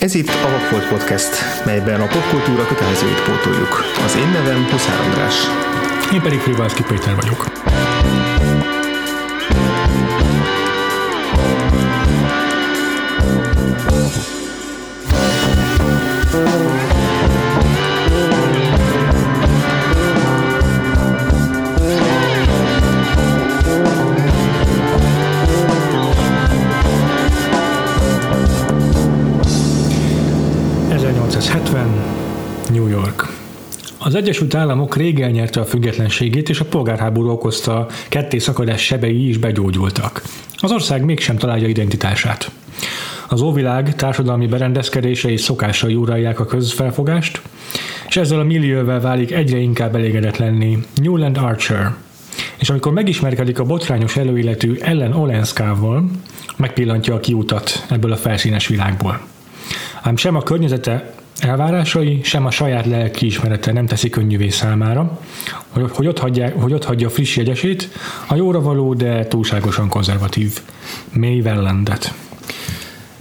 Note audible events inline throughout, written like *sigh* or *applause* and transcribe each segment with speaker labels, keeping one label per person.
Speaker 1: Ez itt a Vakfolt Podcast, melyben a popkultúra kötelezőit pótoljuk. Az én nevem Huszár András.
Speaker 2: Én pedig Frivalszki Péter vagyok. Az Egyesült Államok rég elnyerte a függetlenségét, és a polgárháború okozta ketté szakadás sebei is begyógyultak. Az ország mégsem találja identitását. Az óvilág társadalmi berendezkedése és szokásai uralják a közfelfogást, és ezzel a millióvel válik egyre inkább elégedetlenni Newland Archer. És amikor megismerkedik a botrányos előéletű Ellen Olenskával, megpillantja a kiutat ebből a felszínes világból. Ám sem a környezete elvárásai, sem a saját lelki ismerete nem teszi könnyűvé számára, hogy, hogy, ott, hagyja, hogy ott hagyja a friss jegyesét, a jóra való, de túlságosan konzervatív May Wellandet.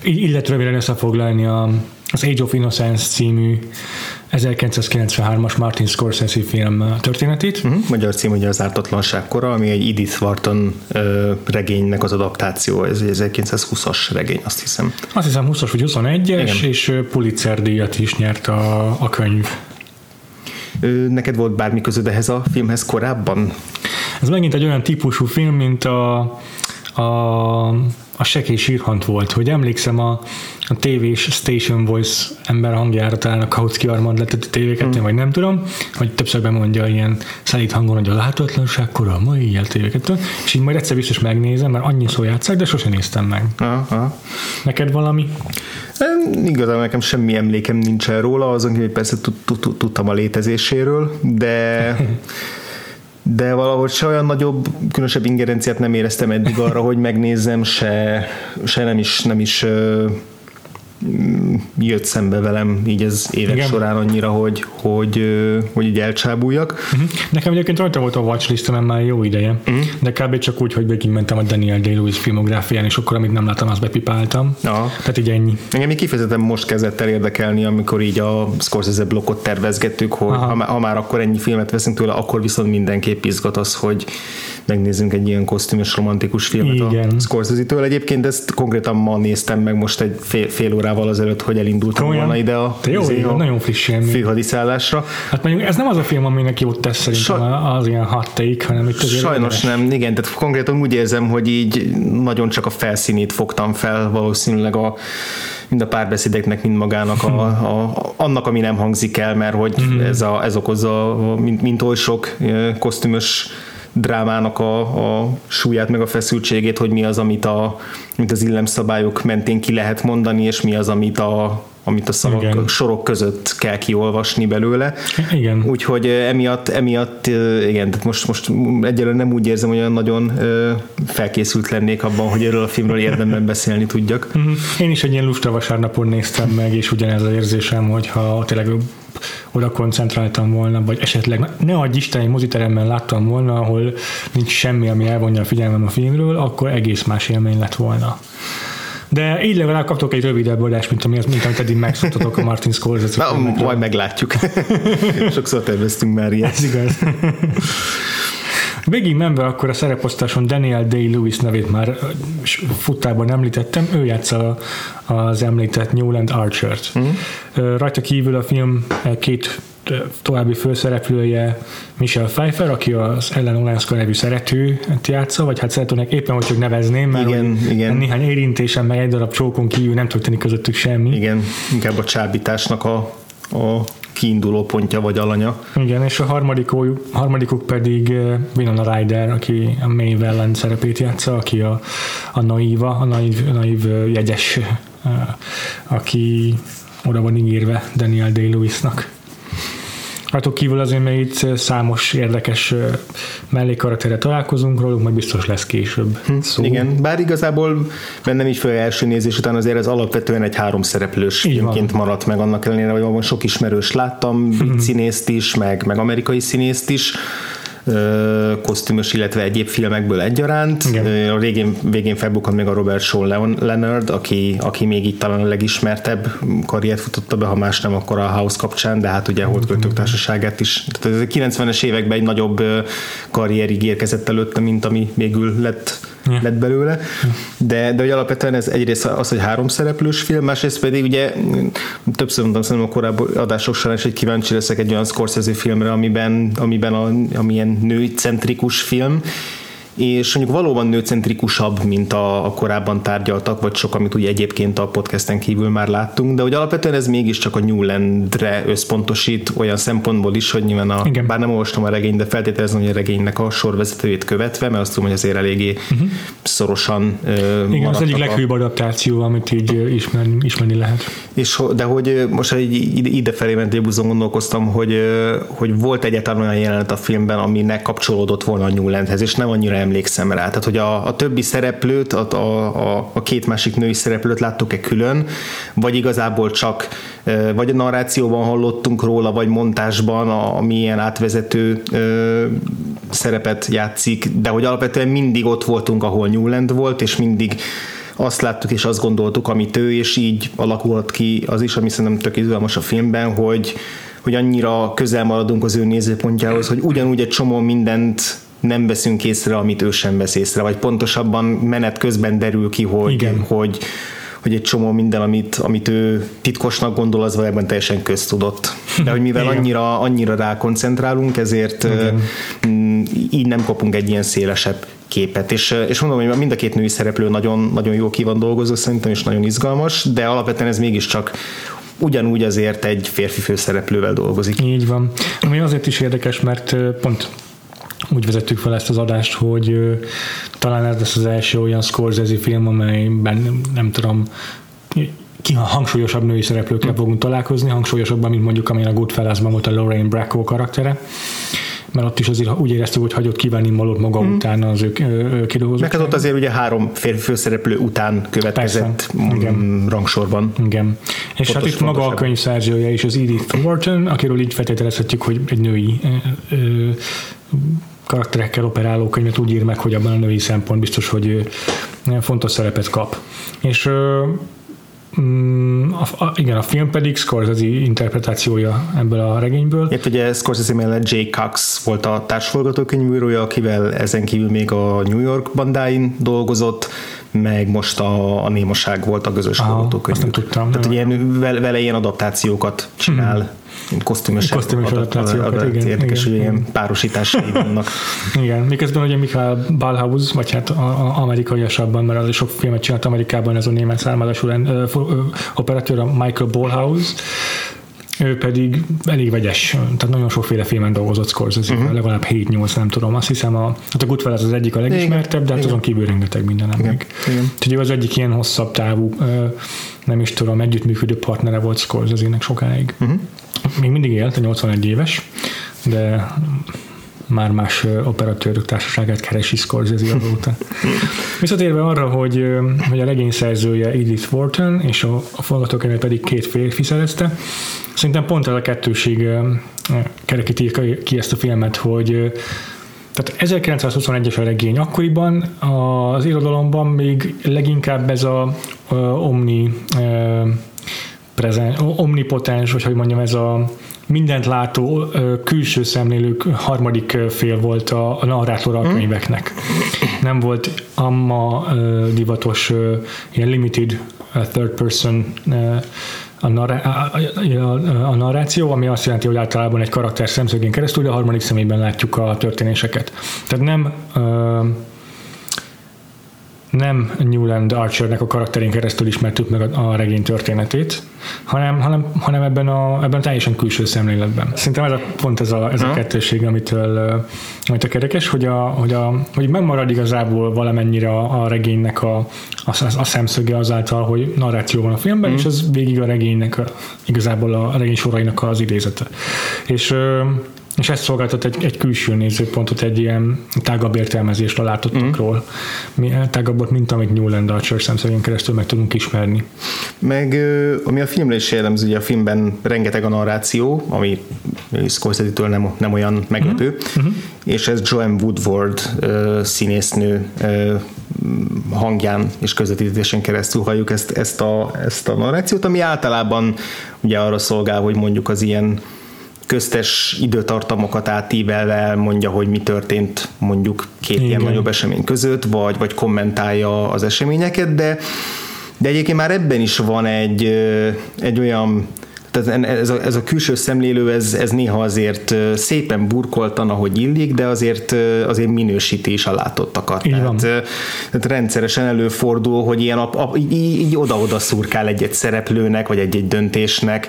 Speaker 2: Illetve röviden összefoglalni a, az Age of Innocence című 1993-as Martin Scorsese film történetét.
Speaker 1: Uh-huh. Magyar cím ugye az ártatlanság kora, ami egy Edith Wharton uh, regénynek az adaptáció, ez egy 1920-as regény, azt hiszem.
Speaker 2: Azt hiszem 20-as vagy 21-es, és Pulitzer díjat is nyert a, a könyv.
Speaker 1: Neked volt bármi közöd ehhez a filmhez korábban?
Speaker 2: Ez megint egy olyan típusú film, mint a, a a sekély sírhant volt, hogy emlékszem a, a tévés Station Voice ember hangjára talán a Kautsky Armand lett a tévéket, mm. vagy nem tudom, hogy többször bemondja ilyen szelít hangon, hogy a láthatatlanság kora, a mai ilyen tévéket, és így majd egyszer biztos megnézem, mert annyi szó játszák, de sosem néztem meg. Aha. Neked valami?
Speaker 1: Igazán nekem semmi emlékem nincsen róla, azon hogy persze tudtam a létezéséről, de *laughs* de valahogy se olyan nagyobb, különösebb ingerenciát nem éreztem eddig arra, hogy megnézzem, se, se nem is, nem is jött szembe velem így az évek Igen. során annyira, hogy, hogy, hogy így elcsábuljak.
Speaker 2: Uh-huh. Nekem egyébként rajta volt a watchlistem már jó ideje, uh-huh. de kb. csak úgy, hogy végigmentem a Daniel Day-Lewis filmográfián, és akkor, amit nem láttam, azt bepipáltam. Ja. Tehát így ennyi.
Speaker 1: Engem még kifejezetten most kezdett el érdekelni, amikor így a Scorsese blokkot tervezgettük, hogy ha, ha már akkor ennyi filmet veszünk tőle, akkor viszont mindenképp izgat az, hogy megnézzünk egy ilyen kosztümös romantikus filmet Igen. a Scorsese-től. Egyébként ezt konkrétan ma néztem meg most egy fél, fél órával azelőtt, hogy elindultam Komolyan? volna ide a,
Speaker 2: jó, izé, a nagyon friss
Speaker 1: főhadiszállásra.
Speaker 2: Hát mondjuk ez nem az a film, aminek jót tesz szerintem Sa- az ilyen hot take, hanem itt
Speaker 1: Sajnos nem, igen, tehát konkrétan úgy érzem, hogy így nagyon csak a felszínét fogtam fel valószínűleg a mind a párbeszédeknek, mind magának a, a, annak, ami nem hangzik el, mert hogy mm. ez, a, ez okozza, mint, mint oly sok kosztümös drámának a, a súlyát, meg a feszültségét, hogy mi az, amit, a, amit az illemszabályok mentén ki lehet mondani, és mi az, amit a, amit a szavak, igen. sorok között kell kiolvasni belőle.
Speaker 2: Igen.
Speaker 1: Úgyhogy emiatt, emiatt igen, tehát most, most egyelőre nem úgy érzem, hogy olyan nagyon felkészült lennék abban, hogy erről a filmről érdemben beszélni tudjak.
Speaker 2: Mhm. Én is egy ilyen lusta vasárnapon néztem meg, és ugyanez az érzésem, hogy ha tényleg oda koncentráltam volna, vagy esetleg ne adj Isten, egy moziteremben láttam volna, ahol nincs semmi, ami elvonja a figyelmem a filmről, akkor egész más élmény lett volna. De így legalább kaptok egy rövidebb adást, mint, ami, mint amit eddig megszokthatok a Martin Scorsese.
Speaker 1: Na, majd meglátjuk. *laughs* Sokszor terveztünk már ilyet.
Speaker 2: Ez igaz. *laughs* Végig menve akkor a szereposztáson Daniel Day-Lewis nevét már futtában említettem, ő játsza az említett Newland Archer-t. Uh-huh. Rajta kívül a film két további főszereplője Michelle Pfeiffer, aki az Ellen Olenszka nevű szerető játsza, vagy hát szeretőnek éppen, hogy csak nevezném, mert igen, igen. néhány érintésem, meg egy darab csókon kívül nem történik közöttük semmi.
Speaker 1: Igen, inkább a csábításnak a, a kiinduló pontja vagy alanya.
Speaker 2: Igen, és a harmadikuk, harmadikuk pedig eh, Winona Ryder, aki a May Welland szerepét játsza, aki a, a naíva, a naív, naív eh, jegyes, eh, aki oda van ígérve Daniel Day-Lewisnak. Rajtuk kívül azért még itt számos érdekes mellékkarakterre találkozunk róluk, majd biztos lesz később
Speaker 1: hm, szó. Igen, bár igazából bennem így föl első nézés után azért ez alapvetően egy három szereplős filmként maradt meg, annak ellenére, hogy sok ismerős láttam, hm. színészt is, meg, meg amerikai színészt is, kosztümös, illetve egyéb filmekből egyaránt. Igen. A végén, végén felbukkan még a Robert Shaw Leonard, aki, aki még itt talán a legismertebb karriert futotta be, ha más nem, akkor a House kapcsán, de hát ugye a Holdköltők Társaságát is. Tehát a 90-es években egy nagyobb karrierig érkezett előtte, mint ami végül lett yeah. lett belőle, de, de hogy alapvetően ez egyrészt az, hogy három szereplős film, másrészt pedig ugye többször mondtam szerintem a korábbi adások során is, hogy kíváncsi leszek egy olyan Scorsese filmre, amiben, amiben a, amilyen nőcentrikus film, és mondjuk valóban nőcentrikusabb, mint a, a korábban tárgyaltak, vagy sok, amit ugye egyébként a podcasten kívül már láttunk, de hogy alapvetően ez mégiscsak a Newlandre összpontosít olyan szempontból is, hogy nyilván a, Igen. bár nem olvastam a regényt, de feltételezem, hogy a regénynek a sorvezetőjét követve, mert azt tudom, hogy azért eléggé uh-huh. szorosan
Speaker 2: Igen, az egyik leghűbb adaptáció, amit így ismerni, ismerni lehet.
Speaker 1: És, de hogy most így idefelé ment buzon gondolkoztam, hogy, hogy volt egyáltalán olyan jelenet a filmben, aminek kapcsolódott volna a Newlandhez, és nem annyira emlékszem rá. Tehát, hogy a, a többi szereplőt, a, a, a két másik női szereplőt láttuk-e külön, vagy igazából csak vagy a narrációban hallottunk róla, vagy montásban, ami ilyen átvezető ö, szerepet játszik, de hogy alapvetően mindig ott voltunk, ahol Newland volt, és mindig azt láttuk és azt gondoltuk, amit ő, és így alakulhat ki az is, ami szerintem tök izgalmas a filmben, hogy, hogy annyira közel maradunk az ő nézőpontjához, hogy ugyanúgy egy csomó mindent nem veszünk észre, amit ő sem vesz észre, vagy pontosabban menet közben derül ki, hogy, Igen. hogy, hogy egy csomó minden, amit, amit ő titkosnak gondol, az valójában teljesen köztudott. De hogy mivel annyira, annyira rákoncentrálunk, ezért Igen. így nem kapunk egy ilyen szélesebb képet. És, és mondom, hogy mind a két női szereplő nagyon, nagyon jó ki van dolgozó, szerintem, és nagyon izgalmas, de alapvetően ez mégiscsak ugyanúgy azért egy férfi főszereplővel dolgozik.
Speaker 2: Így van. Ami azért is érdekes, mert pont úgy vezettük fel ezt az adást, hogy talán ez lesz az első olyan Scorsese film, amelyben nem tudom, ki hangsúlyosabb női szereplőkkel fogunk találkozni, hangsúlyosabban, mint mondjuk amilyen a Goodfellasban volt a Lorraine Bracco karaktere mert ott is azért úgy éreztük, hogy hagyott kívánni malot maga mm. után az ők kidolgozott.
Speaker 1: Meg hát ott azért ugye három férfi főszereplő után következett Persze. Igen. rangsorban.
Speaker 2: Igen. És Fontos, hát itt maga a könyv szerzője is az Edith Wharton, akiről így feltételezhetjük, hogy egy női ö, ö, karakterekkel operáló könyvet úgy ír meg, hogy abban a női szempont biztos, hogy fontos szerepet kap. És Mm, a, a, igen, a film pedig Scorsese interpretációja ebből a regényből.
Speaker 1: Itt ugye Scorsese mellett Jay Cox volt a társforgatókönyvírója, akivel ezen kívül még a New York bandáin dolgozott, meg most a, a Némaság volt a közös forgatókönyv.
Speaker 2: Azt nem tudtam.
Speaker 1: Tehát ilyen, vele ilyen adaptációkat csinál. Hmm kosztümös,
Speaker 2: kosztümös adaptációkat, igen.
Speaker 1: Érdekes,
Speaker 2: igen,
Speaker 1: hogy ilyen párosításai vannak. *laughs*
Speaker 2: igen, miközben ugye Michael Ballhaus, vagy hát amerikaiasabban, mert az sok filmet csinált Amerikában, ez a német származású operatőr, a Michael Ballhaus, ő pedig elég vegyes, tehát nagyon sokféle filmen dolgozott Scorsese, uh-huh. legalább 7-8, nem tudom, azt hiszem a, hát a Goodfellas az egyik a legismertebb, de hát azon kívül rengeteg minden nem még. Úgyhogy az egyik ilyen hosszabb távú, nem is tudom, együttműködő partnere volt Scorsese-nek sokáig. Uh-huh. Még mindig élt, a 81 éves, de már más operatőrök társaságát keresi Scorsese azóta. *laughs* Visszatérve arra, hogy, hogy a regény szerzője Edith Wharton, és a, a forgatókönyve pedig két férfi szerezte, szerintem pont ez a kettőség kerekíti ki ezt a filmet, hogy tehát 1921-es a regény. Akkoriban az irodalomban még leginkább ez a, a omni prezen, omnipotens, vagy hogy mondjam, ez a mindent látó külső szemlélők harmadik fél volt a, a narrátor a könyveknek. Nem volt amma divatos ilyen limited third person a, narrá- a, a, a narráció, ami azt jelenti, hogy általában egy karakter szemszögén keresztül, de a harmadik szemében látjuk a történéseket. Tehát nem nem Newland Archernek a karakterén keresztül ismertük meg a, a regény történetét, hanem, hanem, hanem ebben, a, ebben a teljesen külső szemléletben. Szerintem ez a, pont ez a, ez a kettőség, amitől, amit a kerekes, hogy, a, hogy, a, hogy megmarad igazából valamennyire a, a regénynek a, a, a szemszöge azáltal, hogy narráció van a filmben, mm. és az végig a regénynek, a, igazából a regény sorainak az idézete. És és ezt szolgáltat egy, egy külső nézőpontot, egy ilyen tágabb értelmezést a látottakról, mm. tágabbot, mint amit Newland Archer szemszögén keresztül meg tudunk ismerni.
Speaker 1: Meg ami a filmre is jellemző, ugye a filmben rengeteg a narráció, ami Scorsese-től nem, nem olyan meglepő, uh-huh. és ez Joan Woodward színésznő hangján és közvetítésen keresztül halljuk ezt, ezt, a, ezt a narrációt, ami általában ugye arra szolgál, hogy mondjuk az ilyen köztes időtartamokat átívelve mondja, hogy mi történt mondjuk két Igen. ilyen nagyobb esemény között, vagy, vagy kommentálja az eseményeket, de de egyébként már ebben is van egy, egy olyan tehát ez a, ez a külső szemlélő, ez, ez néha azért szépen burkoltan, ahogy illik, de azért, azért minősíti is a látottakat. Így tehát, tehát rendszeresen előfordul, hogy ilyen a, a, így, így oda-oda szurkál egy-egy szereplőnek, vagy egy-egy döntésnek,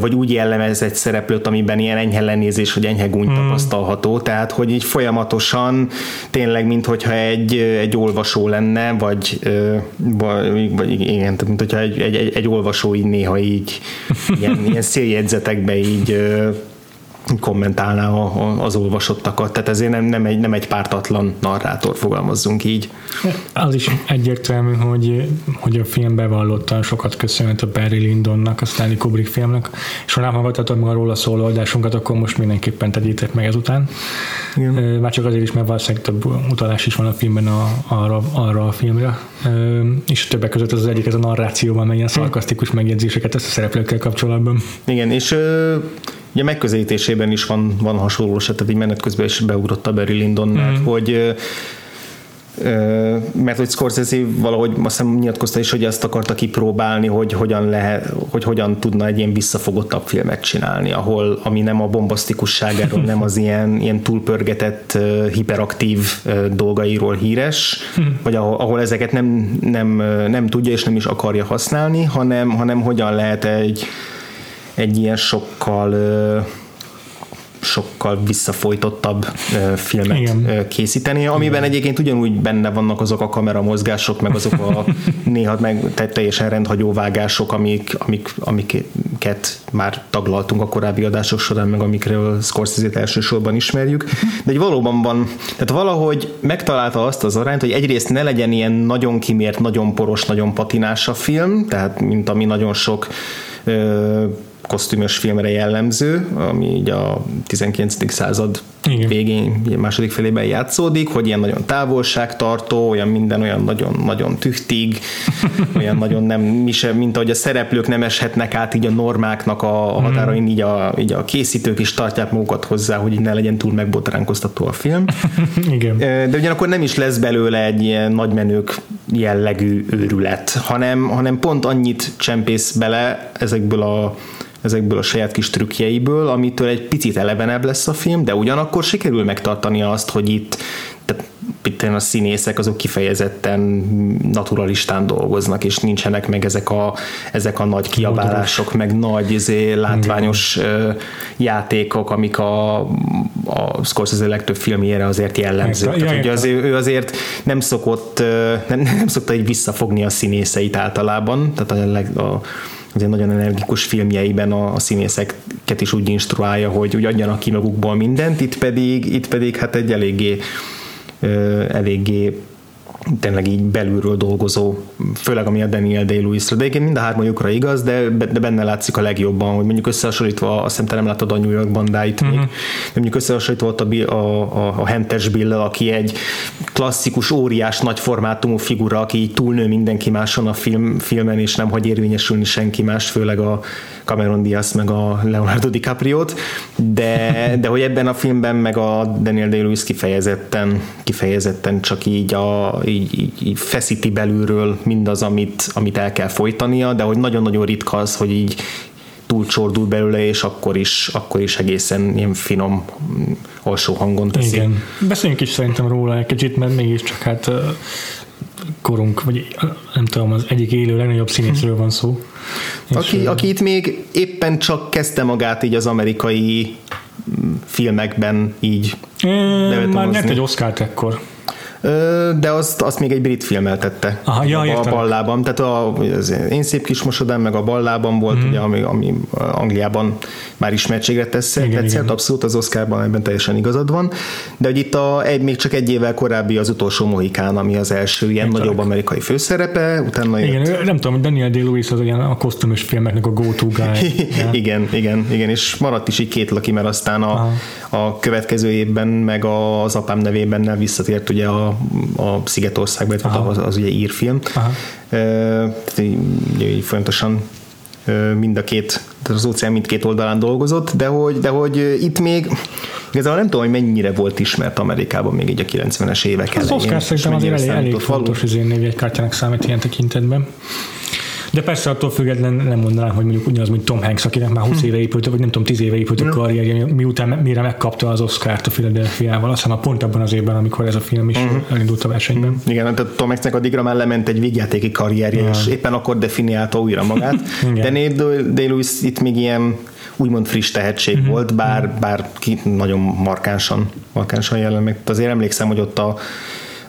Speaker 1: vagy úgy jellemez egy szereplőt, amiben ilyen enyhe lenézés, vagy enyhe gúny hmm. tapasztalható, tehát hogy így folyamatosan tényleg, mintha egy, egy olvasó lenne, vagy, vagy, vagy igen, mint hogyha egy, egy, egy, egy olvasó így néha így ilyen ilyen széljegyzetekbe így kommentálná az olvasottakat, tehát ezért nem, nem, egy, nem egy pártatlan narrátor, fogalmazzunk így.
Speaker 2: Az is egyértelmű, hogy, hogy a film bevallottan sokat köszönhet a Barry Lyndonnak, a Stanley Kubrick filmnek, és ha nem hallgattad meg a róla szóló adásunkat, akkor most mindenképpen tegyétek meg ezután. Igen. Már csak azért is, mert valószínűleg több utalás is van a filmben a, arra, arra a filmre, és többek között az, az egyik ez a narrációban, mert ilyen szarkasztikus megjegyzéseket ezt a szereplőkkel kapcsolatban.
Speaker 1: Igen, és Ugye megközelítésében is van, van hasonló, tehát így menet közben is beugrott a Barry Lyndon, mert mm. hogy mert hogy Scorsese valahogy azt hiszem nyilatkozta is, hogy ezt akarta kipróbálni, hogy hogyan, lehet, hogy hogyan tudna egy ilyen visszafogottabb filmet csinálni, ahol, ami nem a bombasztikusságáról, nem az ilyen, ilyen túlpörgetett, hiperaktív dolgairól híres, vagy ahol, ahol ezeket nem, nem, nem tudja és nem is akarja használni, hanem, hanem hogyan lehet egy egy ilyen sokkal sokkal visszafolytottabb filmet Igen. készíteni, amiben Igen. egyébként ugyanúgy benne vannak azok a kameramozgások, meg azok a *laughs* néha meg teljesen rendhagyó vágások, amik, amik, amiket már taglaltunk a korábbi adások során, meg amikről Scorsese-t elsősorban ismerjük, de egy valóban van, tehát valahogy megtalálta azt az arányt, hogy egyrészt ne legyen ilyen nagyon kimért, nagyon poros, nagyon patinás a film, tehát mint ami nagyon sok kosztümös filmre jellemző, ami így a 19. század Igen. végén, második felében játszódik, hogy ilyen nagyon távolságtartó, olyan minden olyan nagyon-nagyon tüchtig, *laughs* olyan nagyon nem, mint ahogy a szereplők nem eshetnek át így a normáknak a, mhm. határain, így a, így a készítők is tartják magukat hozzá, hogy ne legyen túl megbotránkoztató a film. *laughs*
Speaker 2: Igen.
Speaker 1: De ugyanakkor nem is lesz belőle egy ilyen nagymenők jellegű őrület, hanem, hanem pont annyit csempész bele ezekből a ezekből a saját kis trükkjeiből, amitől egy picit elevenebb lesz a film, de ugyanakkor sikerül megtartani azt, hogy itt itt a színészek azok kifejezetten naturalistán dolgoznak, és nincsenek meg ezek a, ezek a nagy kiabálások, meg nagy izé, látványos Igen. játékok, amik a, a Scorsese legtöbb filmjére azért jellemzők. Tehát, ugye azért, ő azért nem szokott, nem, nem szokta így visszafogni a színészeit általában, tehát a, leg, a azért nagyon energikus filmjeiben a, a színészeket is úgy instruálja, hogy úgy adjanak ki magukból mindent, itt pedig, itt pedig hát egy eléggé eléggé tényleg így belülről dolgozó, főleg ami a Daniel Day-Lewis-ra, de egyébként mind a hármajukra igaz, de, de benne látszik a legjobban, hogy mondjuk összehasonlítva, azt hiszem te nem láttad a New York bandáit uh-huh. még, de mondjuk összehasonlítva ott a, a, a, a Hentes bill aki egy klasszikus, óriás, nagy formátumú figura, aki így túlnő mindenki máson a film, filmen, és nem hagy érvényesülni senki más, főleg a Cameron Diaz meg a Leonardo DiCaprio-t, de, de hogy ebben a filmben meg a Daniel Day-Lewis kifejezetten, kifejezetten csak így, a, így, így, így feszíti belülről mindaz, amit, amit el kell folytania, de hogy nagyon-nagyon ritka az, hogy így túlcsordul belőle, és akkor is, akkor is egészen ilyen finom alsó hangon teszi. Igen.
Speaker 2: Beszéljünk is szerintem róla egy kicsit, mert mégiscsak hát korunk, vagy nem tudom, az egyik élő legnagyobb színészről van szó.
Speaker 1: Aki, aki itt még éppen csak kezdte magát így az amerikai filmekben így
Speaker 2: Már nyert egy Oscar-t ekkor.
Speaker 1: De azt, azt még egy brit filmeltette.
Speaker 2: Aha, ja,
Speaker 1: a, a
Speaker 2: értem.
Speaker 1: ballában. Tehát a, az Én szép kis mosodám, meg a ballában volt, mm. ugye, ami, ami Angliában már ismertségre tesz,
Speaker 2: Igen,
Speaker 1: tetszett,
Speaker 2: igen.
Speaker 1: abszolút az Oscarban ebben teljesen igazad van. De hogy itt a, egy, még csak egy évvel korábbi az utolsó Mohikán, ami az első ilyen
Speaker 2: Értelek.
Speaker 1: nagyobb amerikai főszerepe, utána
Speaker 2: Igen, nem tudom, Daniel Day-Lewis az ilyen a kosztümös filmeknek a go-to guy. *laughs*
Speaker 1: igen, igen, igen, és maradt is így két laki, mert aztán a, a következő évben meg a- az apám nevében visszatért ugye a, a Szigetországba, illetve az, az ugye írfilm.
Speaker 2: Aha.
Speaker 1: Tehát így, így, folyamatosan mind a két, az óceán mindkét oldalán dolgozott, de hogy, de hogy itt még igazából nem tudom, hogy mennyire volt ismert Amerikában még így a 90-es évek
Speaker 2: Az
Speaker 1: elején.
Speaker 2: Oscar
Speaker 1: és
Speaker 2: szerintem azért elég, elég fontos izé névjegykártyának számít ilyen tekintetben. De persze attól független nem mondanám, hogy mondjuk ugyanaz, mint Tom Hanks, akinek már 20 éve épült, vagy nem tudom, 10 éve épült a karrierje, miután mire megkapta az Oscar-t a Philadelphia-val, azt hiszem a pont abban az évben, amikor ez a film is elindult a versenyben.
Speaker 1: Igen, tehát Tom Hanksnek addigra már lement egy végjátéki karrierje, és éppen akkor definiálta újra magát. *laughs* De Nate Day-Lewis itt még ilyen úgymond friss tehetség
Speaker 2: Mhm.
Speaker 1: volt, bár, bár ki nagyon markánsan, markánsan jelen meg. Azért emlékszem, hogy ott a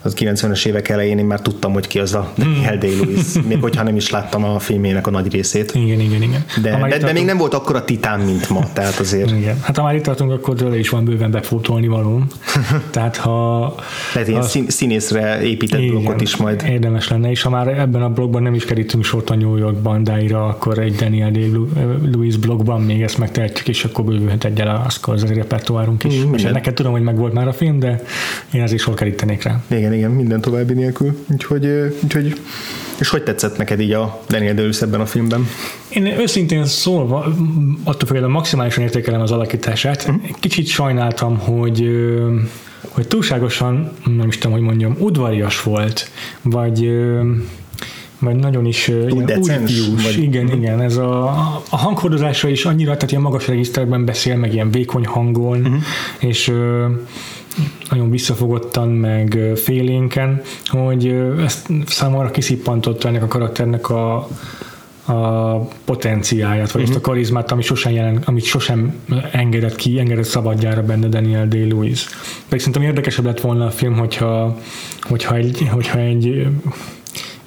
Speaker 1: az 90-es évek elején én már tudtam, hogy ki az a. Daniel Day-Lewis, *laughs* még hogyha nem is láttam a filmének a nagy részét.
Speaker 2: Igen, igen, igen.
Speaker 1: De, de,
Speaker 2: itt
Speaker 1: de még
Speaker 2: tartunk-
Speaker 1: nem volt akkora titán, mint ma, tehát azért
Speaker 2: Igen. Hát ha már itt tartunk, akkor tőle is van bőven befótolni való. *laughs* Tehát ha...
Speaker 1: lehet ilyen szín, színészre épített blokkot is majd.
Speaker 2: Érdemes lenne, és ha már ebben a blogban nem is kerítünk sort a New York bandáira, akkor egy Daniel Day-Lewis blogban még ezt megtehetjük, és akkor bővülhet egyel a Scorsese repertoárunk is.
Speaker 1: Mm,
Speaker 2: és
Speaker 1: igen.
Speaker 2: neked tudom, hogy megvolt már a film, de én azért sor kerítenék rá.
Speaker 1: Igen, igen, minden további nélkül. Úgyhogy, úgyhogy és hogy tetszett neked így a Daniel day ebben a filmben?
Speaker 2: Én őszintén szólva, attól függően maximálisan értékelem az alakítását.
Speaker 1: Mhm.
Speaker 2: Kicsit sajnáltam, hogy hogy túlságosan, nem is tudom, hogy mondjam, udvarias volt, vagy vagy nagyon is
Speaker 1: decens,
Speaker 2: újfiús.
Speaker 1: vagy-
Speaker 2: Igen, igen, ez a, a hanghordozása is annyira, tehát ilyen magas regiszterben beszél, meg ilyen vékony hangon,
Speaker 1: Mhm.
Speaker 2: és nagyon visszafogottan, meg félénken, hogy ezt számomra kiszippantotta ennek a karakternek a, a potenciáját, vagy uh-huh. ezt a karizmát, ami sosem, jelen, amit sosem engedett ki, engedett szabadjára benne Daniel Day-Lewis. Pedig szerintem érdekesebb lett volna a film, hogyha, hogyha egy, hogyha egy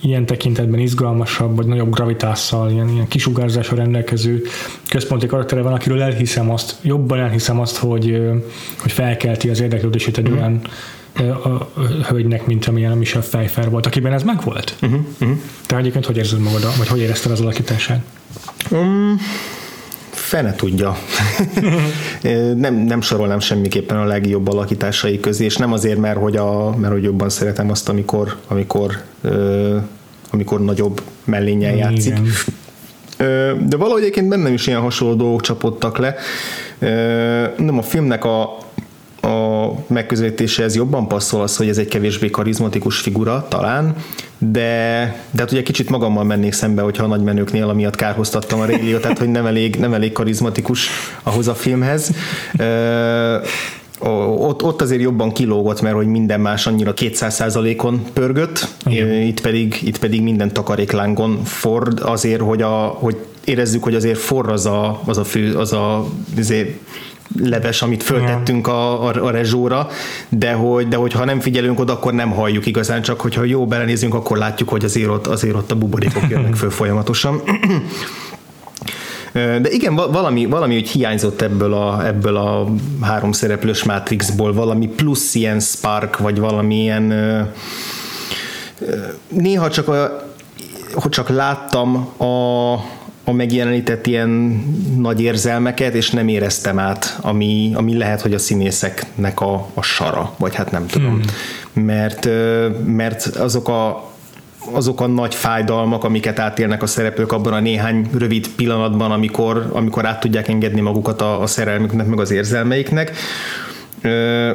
Speaker 2: ilyen tekintetben izgalmasabb, vagy nagyobb gravitással, ilyen, ilyen kisugárzással rendelkező központi karaktere van, akiről elhiszem azt, jobban elhiszem azt, hogy, hogy felkelti az érdeklődését egy olyan ö, a, a hölgynek, mint amilyen Michelle Pfeiffer volt, akiben ez megvolt. Uh-huh, uh-huh. Te egyébként hogy érzed magad, vagy hogy érezted az alakítását?
Speaker 1: Um, fene tudja. *laughs* nem, nem sorolnám semmiképpen a legjobb alakításai közé, és nem azért, mert hogy, a, mert hogy jobban szeretem azt, amikor, amikor, ö, amikor nagyobb mellénnyel játszik.
Speaker 2: Igen.
Speaker 1: De valahogy egyébként bennem is ilyen hasonló dolgok csapottak le. Nem a filmnek a, a megközelítéséhez jobban passzol az, hogy ez egy kevésbé karizmatikus figura, talán, de, de hát ugye kicsit magammal mennék szembe, hogyha a nagymenőknél amiatt kárhoztattam a régiót, tehát hogy nem elég, nem elég karizmatikus ahhoz a filmhez. Ö, ott, ott azért jobban kilógott, mert hogy minden más annyira 200%-on pörgött,
Speaker 2: Igen.
Speaker 1: itt pedig, itt pedig minden takaréklángon ford azért, hogy, a, hogy érezzük, hogy azért forr az a, az a fő, az a azért leves, amit föltettünk a, a, a rezsóra, de hogy, de hogy ha nem figyelünk oda, akkor nem halljuk igazán, csak hogyha jó belenézünk, akkor látjuk, hogy azért ott, azért ott a buborékok jönnek föl folyamatosan. De igen, va- valami, valami úgy hiányzott ebből a, ebből a három szereplős Matrixból, valami plusz ilyen spark, vagy valami ilyen ö, ö, néha csak, a, hogy csak láttam a, a megjelenített ilyen nagy érzelmeket, és nem éreztem át, ami, ami lehet, hogy a színészeknek a, a sara, vagy hát nem tudom. Hmm. Mert, mert azok a azok a nagy fájdalmak, amiket átélnek a szereplők abban a néhány rövid pillanatban, amikor, amikor át tudják engedni magukat a, a szerelmüknek, meg az érzelmeiknek, ö,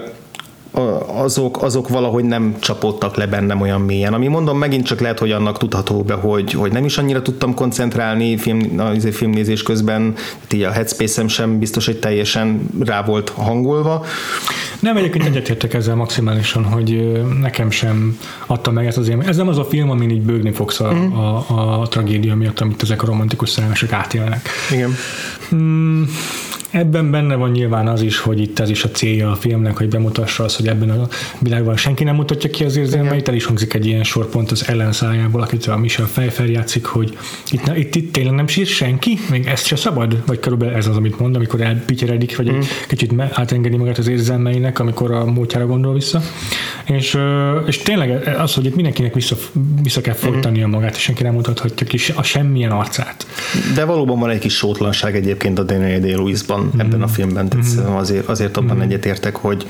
Speaker 1: azok, azok valahogy nem csapódtak le bennem olyan mélyen. Ami mondom, megint csak lehet, hogy annak tudható be, hogy, hogy nem is annyira tudtam koncentrálni film, a izé filmnézés közben, hát így a headspace sem biztos, hogy teljesen rá volt hangolva.
Speaker 2: Nem, egyébként egyetértek ezzel maximálisan, hogy nekem sem adta meg ezt az élményt. Ez nem az a film, amin így bőgni fogsz a,
Speaker 1: Mhm.
Speaker 2: a, a tragédia miatt, amit ezek a romantikus szerelmesek átélnek.
Speaker 1: Igen.
Speaker 2: Hmm, Ebben benne van nyilván az is, hogy itt ez is a célja a filmnek, hogy bemutassa azt, hogy ebben a világban senki nem mutatja ki az érzelmeit. El is hangzik egy ilyen sorpont az ellenszájából, akit a Michel Pfeiffer játszik, hogy itt, na, itt, itt tényleg nem sír senki, még ezt se szabad? Vagy körülbelül ez az, amit mond, amikor elpityeredik, vagy mm. egy kicsit átengedi magát az érzelmeinek, amikor a múltjára gondol vissza. És, és tényleg az, hogy itt mindenkinek vissza, vissza kell folytania mm. magát, és senki nem mutathatja ki a semmilyen arcát.
Speaker 1: De valóban van egy kis sótlanság egyébként a Daniel Day-Lewis-ban mm. ebben a filmben, tehát mm. azért, azért abban mm. egyetértek, hogy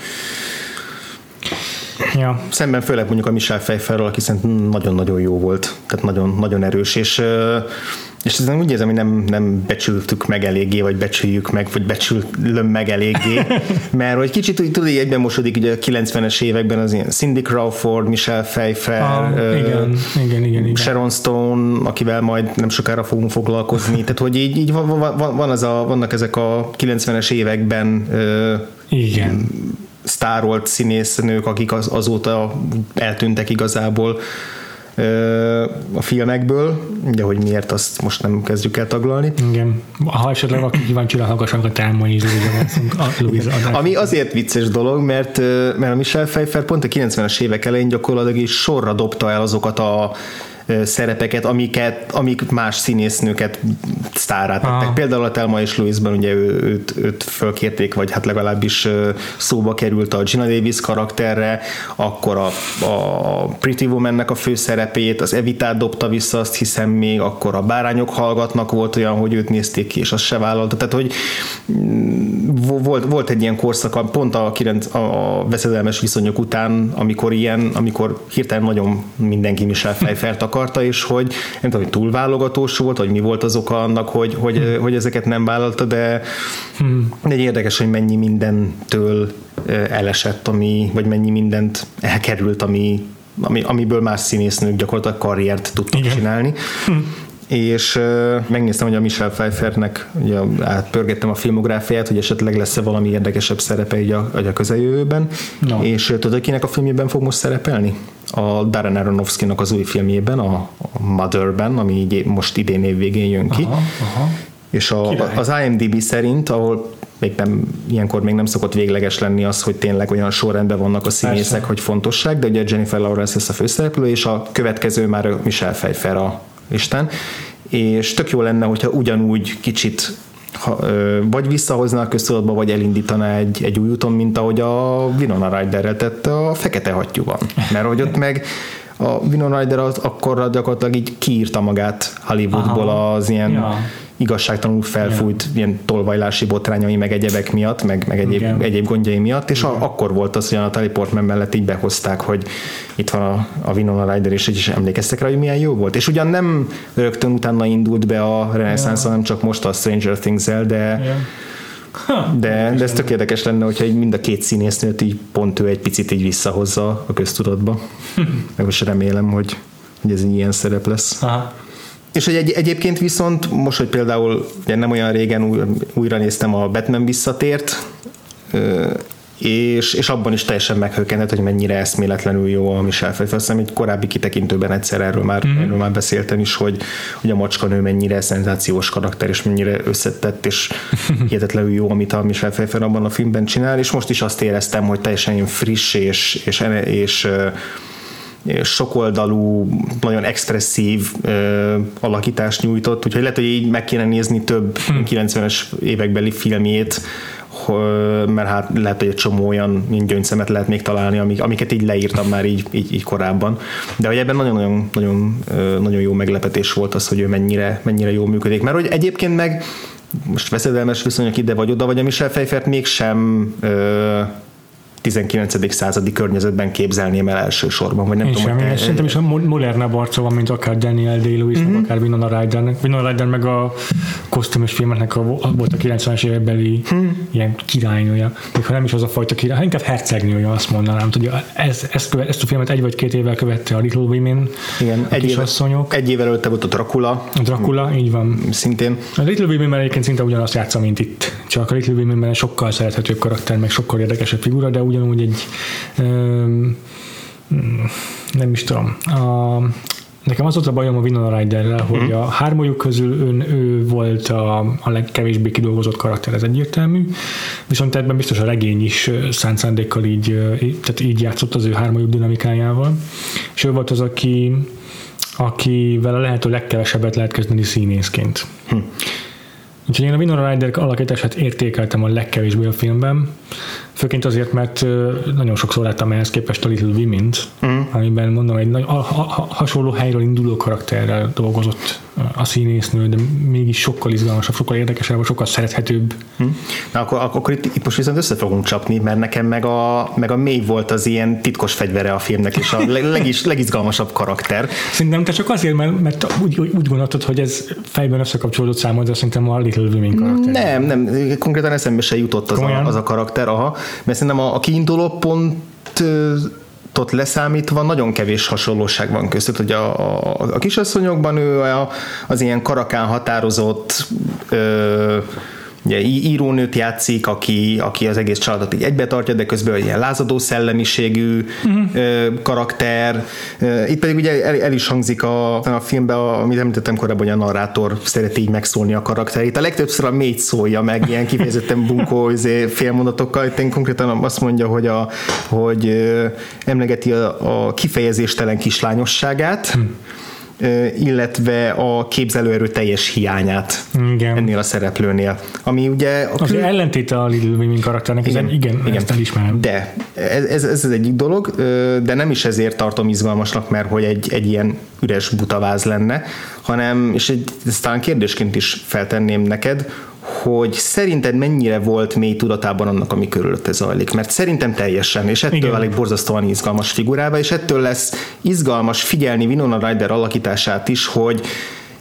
Speaker 1: Ja. Szemben főleg mondjuk a Michel Pfeifferrel, aki szerintem nagyon-nagyon jó volt, tehát nagyon, nagyon erős, és és ez úgy érzem, hogy nem, nem becsültük meg eléggé, vagy becsüljük meg, vagy becsülöm meg eléggé, *laughs* mert hogy kicsit tudod, hogy egyben mosodik ugye a 90-es években az ilyen Cindy Crawford, Michelle Pfeiffer, ah,
Speaker 2: uh, igen, igen, igen, igen.
Speaker 1: Sharon Stone, akivel majd nem sokára fogunk foglalkozni, *laughs* tehát hogy így, így van, van, van az a, vannak ezek a 90-es években uh,
Speaker 2: igen.
Speaker 1: sztárolt színésznők, akik az, azóta eltűntek igazából a filmekből, de hogy miért, azt most nem kezdjük el taglalni.
Speaker 2: Igen. Ha esetleg valaki kíváncsi rá, hallgassanak a Tálmai
Speaker 1: Ami azért vicces dolog, mert, mert a Michel Pfeiffer pont a 90-es évek elején gyakorlatilag is sorra dobta el azokat a szerepeket, amiket, amik más színésznőket sztárát tettek. Ah. Például a Telma és Louisban ugye ő, őt, őt fölkérték, vagy hát legalábbis szóba került a Gina Davis karakterre, akkor a, a Pretty Woman-nek a főszerepét, az Evitát dobta vissza, azt hiszem még, akkor a Bárányok hallgatnak volt olyan, hogy őt nézték ki, és azt se vállalta. Tehát, hogy mm, volt, volt egy ilyen korszak, pont a, a, a veszedelmes viszonyok után, amikor ilyen, amikor hirtelen nagyon mindenki Michel Pfeiffert akar, akarta, és hogy nem tudom, hogy túlválogatós volt, vagy mi volt az oka annak, hogy, hogy, hmm. hogy ezeket nem vállalta, de hmm. egy érdekes, hogy mennyi mindentől elesett, ami, vagy mennyi mindent elkerült, ami, ami, amiből más színésznők gyakorlatilag karriert tudtak Igen. csinálni. Hmm és uh, megnéztem, hogy a Michelle Pfeiffernek, ugye átpörgettem a filmográfiát, hogy esetleg lesz-e valami érdekesebb szerepe így a, a közeljövőben, no. és tudod, kinek a filmjében fog most szerepelni? A Darren Aronofsky-nak az új filmjében, a, Motherben, ami így most idén év végén jön ki. Aha, aha. És a, az IMDb szerint, ahol még nem, ilyenkor még nem szokott végleges lenni az, hogy tényleg olyan sorrendben vannak a színészek, Persze. hogy fontosság, de ugye Jennifer Lawrence lesz a főszereplő, és a következő már Michelle Pfeiffer a listán, és tök jó lenne, hogyha ugyanúgy kicsit ha, vagy visszahozná a köztudatba, vagy elindítaná egy, egy új úton, mint ahogy a Winona Ryder-rel tette a Fekete Hattyúban. Mert hogy ott meg a Winona Ryder az akkor gyakorlatilag így kiírta magát Hollywoodból Aha. az ilyen ja igazságtalanul felfújt yeah. ilyen tolvajlási botrányai, meg egyebek miatt, meg, meg egyéb, yeah. egyéb gondjai miatt, és a, akkor volt az, hogy a Natalie Portman mellett így behozták, hogy itt van a, a Winona Ryder, és így emlékeztek rá, hogy milyen jó volt. És ugyan nem rögtön utána indult be a reneszánsz, yeah. hanem csak most a Stranger Things-el, de yeah. Ha, de, de ez tök érdekes lenne, hogyha így mind a két színésznőt így pont ő egy picit így visszahozza a köztudatba. Meg most remélem, hogy, hogy ez ilyen szerep lesz. Aha. És hogy egy, egyébként viszont, most, hogy például ugye nem olyan régen új, újra néztem a Batman visszatért, és, és abban is teljesen meghökkentett, hogy mennyire eszméletlenül jó a Michelle Pfeiffer. Azt egy korábbi kitekintőben egyszer erről már, mm-hmm. erről már beszéltem is, hogy, hogy a macskanő mennyire szenzációs karakter, és mennyire összetett, és *laughs* hihetetlenül jó, amit a Michelle Pfeiffer abban a filmben csinál, és most is azt éreztem, hogy teljesen friss és, és, és, és sokoldalú, nagyon expresszív ö, alakítást nyújtott, úgyhogy lehet, hogy így meg kéne nézni több hmm. 90-es évekbeli filmjét, mert hát lehet, hogy egy csomó olyan gyöngyszemet lehet még találni, amik, amiket így leírtam már így, így, így korábban. De hogy ebben nagyon-nagyon nagyon, nagyon jó meglepetés volt az, hogy ő mennyire, mennyire jól működik. Mert hogy egyébként meg most veszedelmes viszonyok ide vagy oda, vagy a Michel Pfeiffert mégsem ö, 19. századi környezetben képzelném el elsősorban. Vagy nem
Speaker 2: Én
Speaker 1: tudom,
Speaker 2: sem, te... szerintem is a modernebb arca van, mint akár Daniel Day-Lewis, mm-hmm. akár Winona Ryder. Winona Ryder meg a kosztümös filmeknek a, volt a 90-es évekbeli mm. ilyen királynője. Még ha nem is az a fajta király, inkább hercegnője, azt mondanám. Tudja, ez, ezt, követ, ezt a filmet egy vagy két évvel követte a Little Women,
Speaker 1: Igen,
Speaker 2: a egy
Speaker 1: kisasszonyok. Egy évvel előtte volt a Dracula.
Speaker 2: A Dracula, így van.
Speaker 1: Szintén.
Speaker 2: A Little Women egyébként szinte ugyanazt játsza, mint itt. Csak a Little Women sokkal szerethetőbb karakter, meg sokkal érdekesebb figura, de ugyanúgy egy nem is tudom, a Nekem az volt a bajom a Winona Ryderrel, hogy mm. a hármójuk közül ön, ő volt a, a legkevésbé kidolgozott karakter, ez egyértelmű, viszont ebben biztos a regény is szánt szándékkal így, tehát így játszott az ő hármójuk dinamikájával, és ő volt az, aki akivel a lehető legkevesebbet lehet kezdeni színészként. Hm. Úgyhogy én a Winona Ryder alakítását értékeltem a legkevésbé a filmben, Főként azért, mert nagyon sokszor láttam ehhez képest a Little Women-t, mm. amiben mondom, egy nagy, a, a, hasonló helyről induló karakterrel dolgozott a színésznő, de mégis sokkal izgalmasabb, sokkal érdekesebb, sokkal szerethetőbb.
Speaker 1: Mm. Na akkor, akkor itt, itt most viszont össze fogunk csapni, mert nekem meg a, meg a mély volt az ilyen titkos fegyvere a filmnek, és a *laughs* legis, legizgalmasabb karakter.
Speaker 2: Szerintem te csak azért, mert, mert úgy, úgy gondoltad, hogy ez fejben összekapcsolódott számodra, szerintem a Little Women karakter.
Speaker 1: Nem, nem, konkrétan eszembe se jutott az, a, az a karakter, aha mert szerintem a, a kiinduló pont ott leszámítva nagyon kevés hasonlóság van között, hogy a, a, a kisasszonyokban ő a, az ilyen karakán határozott ö, ugye írónőt játszik, aki, aki az egész családot így egybe tartja, de közben egy ilyen lázadó szellemiségű uh-huh. karakter. Itt pedig ugye el, el is hangzik a, a filmben, amit említettem korábban, hogy a narrátor szereti így megszólni a karakterét. A legtöbbször a mély szólja meg, ilyen kifejezetten bunkó *laughs* izé, félmondatokkal. Itt én konkrétan azt mondja, hogy, a, hogy emlegeti a, a kifejezéstelen kislányosságát, uh-huh illetve a képzelőerő teljes hiányát igen. ennél a szereplőnél. Ami ugye...
Speaker 2: A az kül... ellentéte a Little Women karakternek, igen, igen, igen. ezt elismerem.
Speaker 1: De ez, ez, ez az egyik dolog, de nem is ezért tartom izgalmasnak, mert hogy egy, egy ilyen üres butaváz lenne, hanem, és egy, ezt talán kérdésként is feltenném neked, hogy szerinted mennyire volt mély tudatában annak, ami körülötte zajlik. Mert szerintem teljesen, és ettől Igen. válik borzasztóan izgalmas figurába, és ettől lesz izgalmas figyelni Winona Ryder alakítását is, hogy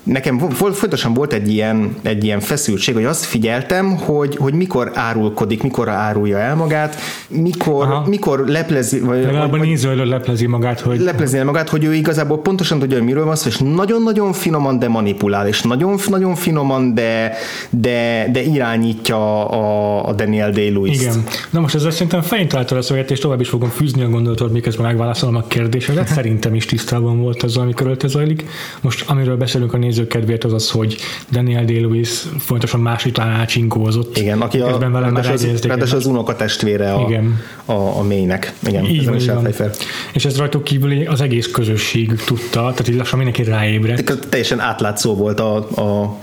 Speaker 1: nekem folytosan volt egy ilyen, egy ilyen feszültség, hogy azt figyeltem, hogy, hogy mikor árulkodik, mikor árulja el magát, mikor, mikor leplezi,
Speaker 2: vagy, Legalább vagy, a néző leplezi magát, hogy...
Speaker 1: Leplezi magát, hogy ő igazából pontosan tudja, hogy miről van szó, és nagyon-nagyon finoman, de manipulál, és nagyon-nagyon finoman, de, de, de irányítja a, a Daniel Day-Lewis.
Speaker 2: Igen. Na most ezzel szerintem fején találta a szöget, és tovább is fogom fűzni a gondolatot, miközben megválaszolom a kérdésedet. *laughs* Szerintem is tisztában volt az, ami körülötte zajlik. Most amiről beszélünk a néző nézők kedvéért az az, hogy Daniel Day-Lewis fontosan másik csinkózott.
Speaker 1: Igen, aki a, ráadásul az, ráadás az unokatestvére a, Igen. a, a mélynek. Igen,
Speaker 2: így van, is És ez rajtuk kívül az egész közösség tudta, tehát így lassan mindenki ráébredt.
Speaker 1: Teljesen átlátszó volt a, a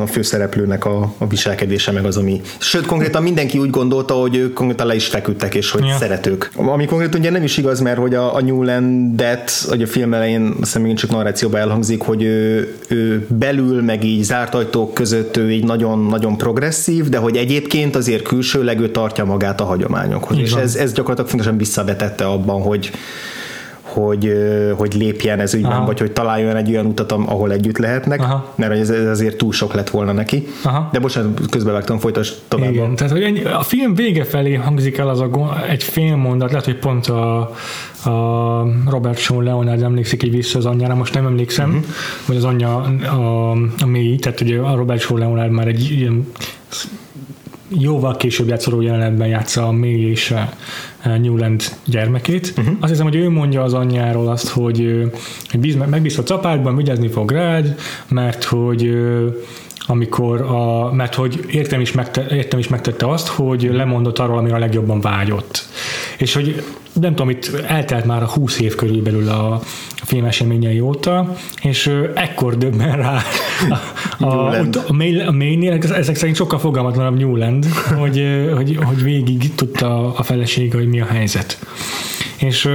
Speaker 1: a főszereplőnek a, a viselkedése, meg az, ami... Sőt, konkrétan mindenki úgy gondolta, hogy ők konkrétan le is feküdtek, és hogy ja. szeretők. Ami konkrétan ugye nem is igaz, mert hogy a, a Newlandet, hogy a film elején, azt hiszem még csak narrációban elhangzik, hogy ő, ő belül, meg így zárt ajtók között ő így nagyon-nagyon progresszív, de hogy egyébként azért külsőleg ő tartja magát a hagyományokhoz. Igen. És ez, ez gyakorlatilag fontosan visszavetette abban, hogy hogy, hogy lépjen ez ügyben, Aha. vagy hogy találjon egy olyan utat, ahol együtt lehetnek, Aha. mert ez, ez azért túl sok lett volna neki. Aha. De most közbevágtam, folytas tovább.
Speaker 2: Igen, tehát hogy ennyi, a film vége felé hangzik el az a, egy fél mondat, lehet, hogy pont a, a Robert Shaw Leonard emlékszik így vissza az anyjára, most nem emlékszem, uh-huh. hogy az anyja a, a mély, tehát ugye a Robert Shaw Leonard már egy ilyen jóval később játszoló jelenetben játsza a May és Newland gyermekét. Uh-huh. Azt hiszem, hogy ő mondja az anyjáról azt, hogy, hogy bíz, megbízhatsz apádban, vigyázni fog rád, mert hogy amikor a, mert hogy értem is, megte, értem is megtette azt, hogy lemondott arról, amire a legjobban vágyott. És hogy nem tudom, itt eltelt már a 20 év körülbelül a, a film eseményei óta, és ekkor döbben rá a, a, a, a mainnél, ezek szerint sokkal fogalmatlanabb Newland, *laughs* hogy, hogy, hogy végig tudta a felesége, hogy mi a helyzet. És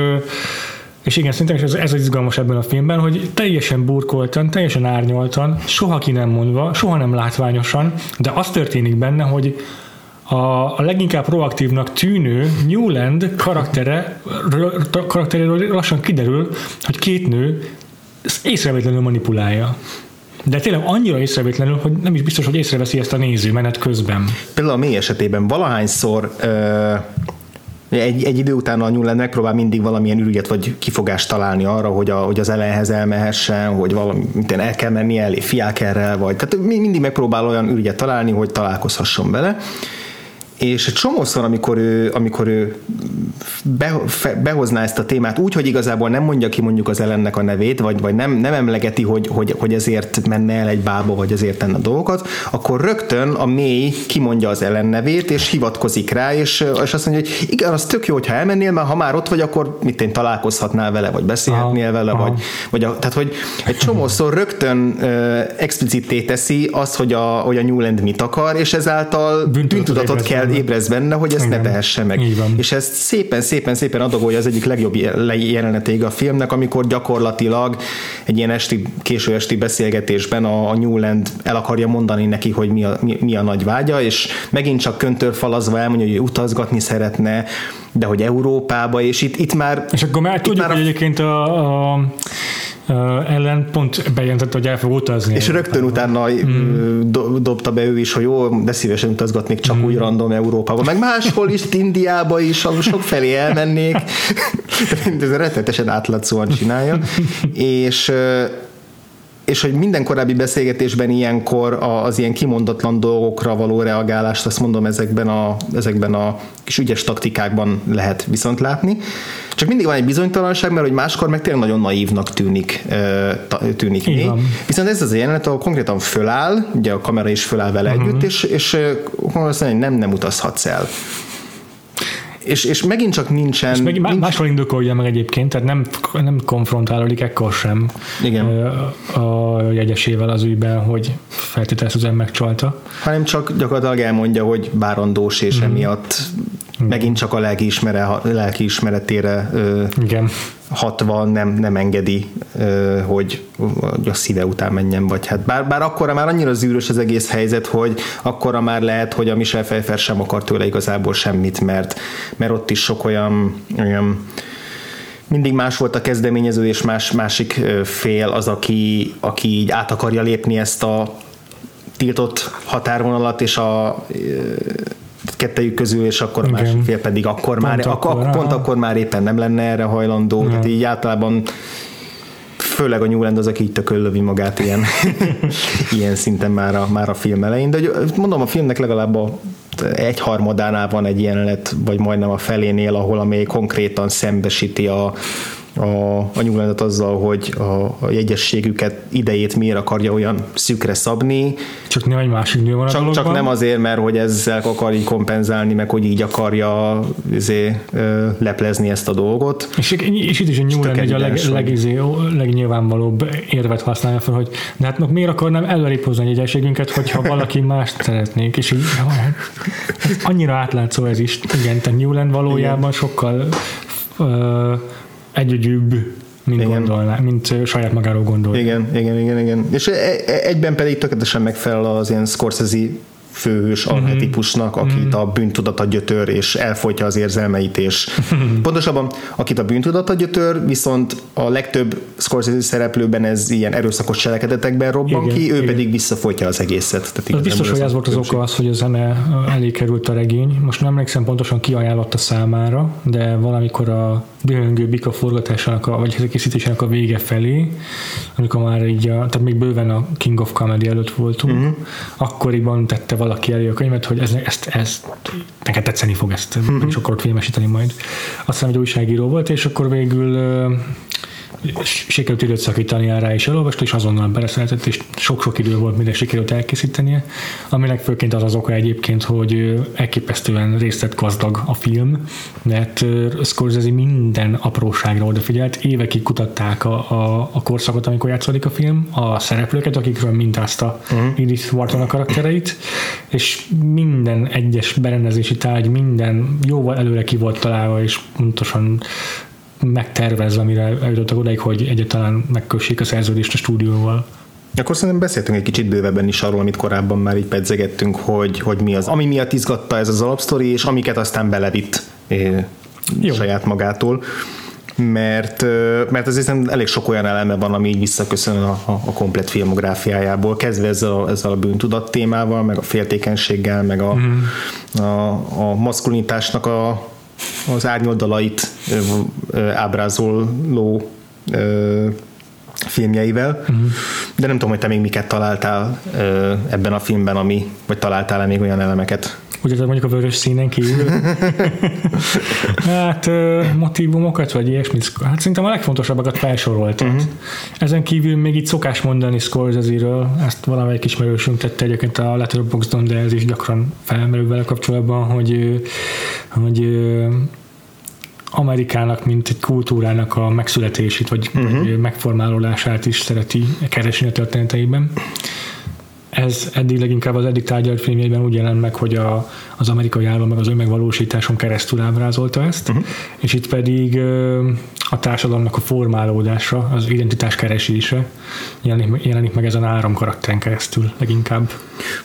Speaker 2: és igen, szerintem ez, ez az izgalmas ebben a filmben, hogy teljesen burkoltan, teljesen árnyoltan, soha ki nem mondva, soha nem látványosan, de az történik benne, hogy a, a leginkább proaktívnak tűnő Newland karaktere, karakteréről lassan kiderül, hogy két nő észrevétlenül manipulálja. De tényleg annyira észrevétlenül, hogy nem is biztos, hogy észreveszi ezt a néző menet közben.
Speaker 1: Például a mély esetében valahányszor ö, egy, egy idő után a Newland megpróbál mindig valamilyen ürügyet vagy kifogást találni arra, hogy, a, hogy az elejhez elmehessen, hogy valami, el kell menni elé fiákerrel, vagy tehát mindig megpróbál olyan ürügyet találni, hogy találkozhasson vele és egy csomószor, amikor ő, amikor ő be, fe, behozná ezt a témát úgy, hogy igazából nem mondja ki mondjuk az ellennek a nevét, vagy, vagy nem, nem emlegeti, hogy, hogy, hogy ezért menne el egy bába, vagy ezért tenne dolgokat, akkor rögtön a mély kimondja az ellen nevét, és hivatkozik rá, és, és azt mondja, hogy igen, az tök jó, hogyha elmennél, mert ha már ott vagy, akkor mit én találkozhatnál vele, vagy beszélhetnél vele, aha. vagy, vagy a, tehát, hogy egy csomószor rögtön uh, explicitté teszi azt, hogy a, hogy a Newland mit akar, és ezáltal bűntudatot kell kell ébrez benne, hogy ezt Igen. ne tehesse meg. És ezt szépen, szépen, szépen adagolja az egyik legjobb jeleneték a filmnek, amikor gyakorlatilag egy ilyen esti, késő esti beszélgetésben a, a Newland el akarja mondani neki, hogy mi a, mi, mi a nagy vágya, és megint csak köntörfalazva elmondja, hogy utazgatni szeretne, de hogy Európába, és itt, itt már...
Speaker 2: És akkor már tudjuk, már a... hogy egyébként a, a ellen pont bejelentette, hogy el fog utazni.
Speaker 1: És rögtön utána mm. dobta be ő is, hogy jó, de szívesen utazgatnék csak mm. úgy random Európába, meg máshol is, Indiába is, sok felé elmennék. *laughs* Ez rettetesen átlátszóan csinálja. *laughs* és és hogy minden korábbi beszélgetésben ilyenkor az ilyen kimondatlan dolgokra való reagálást, azt mondom, ezekben a, ezekben a kis ügyes taktikákban lehet viszont látni. Csak mindig van egy bizonytalanság, mert hogy máskor meg tényleg nagyon naívnak tűnik, tűnik mi. Viszont ez az a jelenet, ahol konkrétan föláll, ugye a kamera is föláll vele uh-huh. együtt, és, és azt mondja, hogy nem, nem utazhatsz el és, és megint csak nincsen... És meg,
Speaker 2: nincs... máshol indokolja meg egyébként, tehát nem, nem konfrontálódik ekkor sem Igen. a jegyesével az ügyben, hogy feltételezően megcsalta.
Speaker 1: Hanem csak gyakorlatilag elmondja, hogy bárandós, és mm. emiatt megint csak a lelki ismeretére Igen. hatva nem, nem engedi, hogy, hogy a szíve után menjen, vagy hát bár, bár akkora már annyira zűrös az egész helyzet, hogy akkora már lehet, hogy a Michel Pfeiffer sem akar tőle igazából semmit, mert, mert ott is sok olyan, olyan mindig más volt a kezdeményező, és más, másik fél az, aki, aki így át akarja lépni ezt a tiltott határvonalat, és a kettejük közül, és akkor a Igen. másik fél pedig akkor pont már, akkor, akkor, pont akkor már éppen nem lenne erre hajlandó, ja. tehát így általában főleg a Newland az, aki így tököllövi magát ilyen, *laughs* ilyen szinten már a, már a film elején, de mondom, a filmnek legalább a egy harmadánál van egy jelenet, vagy majdnem a felénél, ahol amely konkrétan szembesíti a, a, a nyuglandat azzal, hogy a, a jegyességüket idejét miért akarja olyan szükre szabni.
Speaker 2: Csak nem egy másik nő van
Speaker 1: csak, csak nem azért, mert hogy ezzel akar így kompenzálni, meg hogy így akarja izé, leplezni ezt a dolgot.
Speaker 2: És, és itt is a nyúlán egy a leg, leg, izé, legnyilvánvalóbb érvet használja fel, hogy de hát miért akarnám előrébb hozni a jegyességünket, hogyha valaki mást szeretnék, és így annyira átlátszó ez is. Igen, tehát Newland valójában Igen. sokkal uh, együgyűbb, mint, igen. gondolná, mint saját magáról gondol.
Speaker 1: Igen, igen, igen, igen. És e, e, egyben pedig tökéletesen megfelel az ilyen Scorsese főhős arhetipusnak, akit uh-huh. a bűntudata gyötör, és elfolytja az érzelmeit, és *laughs* pontosabban, akit a bűntudata gyötör, viszont a legtöbb Scorsese szereplőben ez ilyen erőszakos cselekedetekben robban igen, ki, ő igen. pedig visszafolytja az egészet.
Speaker 2: Tehát az biztos, hogy ez volt az oka az, hogy a zene elé került a regény. Most nem emlékszem pontosan ki ajánlotta számára, de valamikor a dühöngő bika forgatásának, a, vagy készítésének a vége felé, amikor már így, a, tehát még bőven a King of Comedy előtt voltunk, uh-huh. akkoriban tette valaki elő a könyvet, hogy ez, ezt, ezt neked tetszeni fog ezt, uh-huh. és akkor ott filmesíteni majd. Azt hiszem, hogy újságíró volt, és akkor végül sikerült időt szakítani rá is elolvasta, és azonnal beleszeretett, és sok-sok idő volt, mire sikerült elkészítenie, aminek főként az az oka egyébként, hogy elképesztően részlet gazdag a film, mert Scorsese minden apróságra odafigyelt, évekig kutatták a, a, a korszakot, amikor játszódik a film, a szereplőket, akikről mintázta uh-huh. Edith Wharton a karaktereit, és minden egyes berendezési tárgy, minden jóval előre ki volt találva, és pontosan megtervezve, amire eljutottak odaig, hogy egyáltalán megkössék a szerződést a stúdióval.
Speaker 1: Akkor szerintem beszéltünk egy kicsit bővebben is arról, amit korábban már így pedzegettünk, hogy, hogy mi az, ami miatt izgatta ez az alapsztori, és amiket aztán belevitt eh, saját magától mert, mert azért elég sok olyan eleme van, ami így visszaköszön a, a, a komplet filmográfiájából, kezdve ezzel a, ezzel a bűntudat témával, meg a féltékenységgel, meg a, mm. a, a maszkulinitásnak a, az árnyoldalait ábrázoló filmjeivel, uh-huh. de nem tudom, hogy te még miket találtál ebben a filmben, ami, vagy találtál-e még olyan elemeket?
Speaker 2: Ugye mondjuk a vörös színen kívül. *laughs* hát motivumokat, vagy ilyesmit, hát szerintem a legfontosabbakat felsoroltad. Uh-huh. Ezen kívül még itt szokás mondani Scorsese-ről, ezt valamelyik ismerősünk tette egyébként a Letterboxdon, de ez is gyakran felmerül vele kapcsolatban, hogy, hogy Amerikának, mint egy kultúrának a megszületését, vagy uh-huh. megformálódását is szereti keresni a történeteiben ez eddig leginkább az eddig tárgyalt filmjeiben úgy jelent meg, hogy a, az amerikai állam meg az önmegvalósításon keresztül ábrázolta ezt, uh-huh. és itt pedig a társadalomnak a formálódása, az identitás keresése jelenik, jelenik meg ezen három karakteren keresztül leginkább.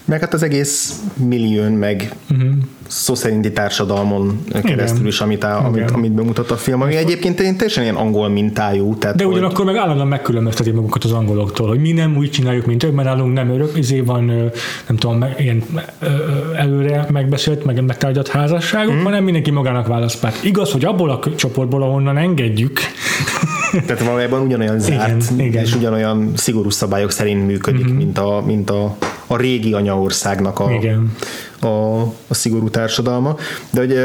Speaker 1: Meg hát az egész millión, meg uh-huh szó szerinti társadalmon keresztül Igen. is, amit, á, amit, amit bemutat a film, ami egyébként teljesen ilyen angol mintájú.
Speaker 2: Tehát De ugyanakkor meg állandóan megkülönbözteti magukat az angoloktól, hogy mi nem úgy csináljuk, mint ők, mert nálunk nem örök, izé van, nem tudom, ilyen előre megbeszélt, meg megtárgyat házasságok, mm. hanem mindenki magának választ párt. Igaz, hogy abból a csoportból, ahonnan engedjük, *laughs*
Speaker 1: tehát valójában ugyanolyan zárt, igen, igen. és ugyanolyan szigorú szabályok szerint működik, mm-hmm. mint, a, mint a, a régi anyaországnak a, igen. a, a szigorú társadalma. De hogy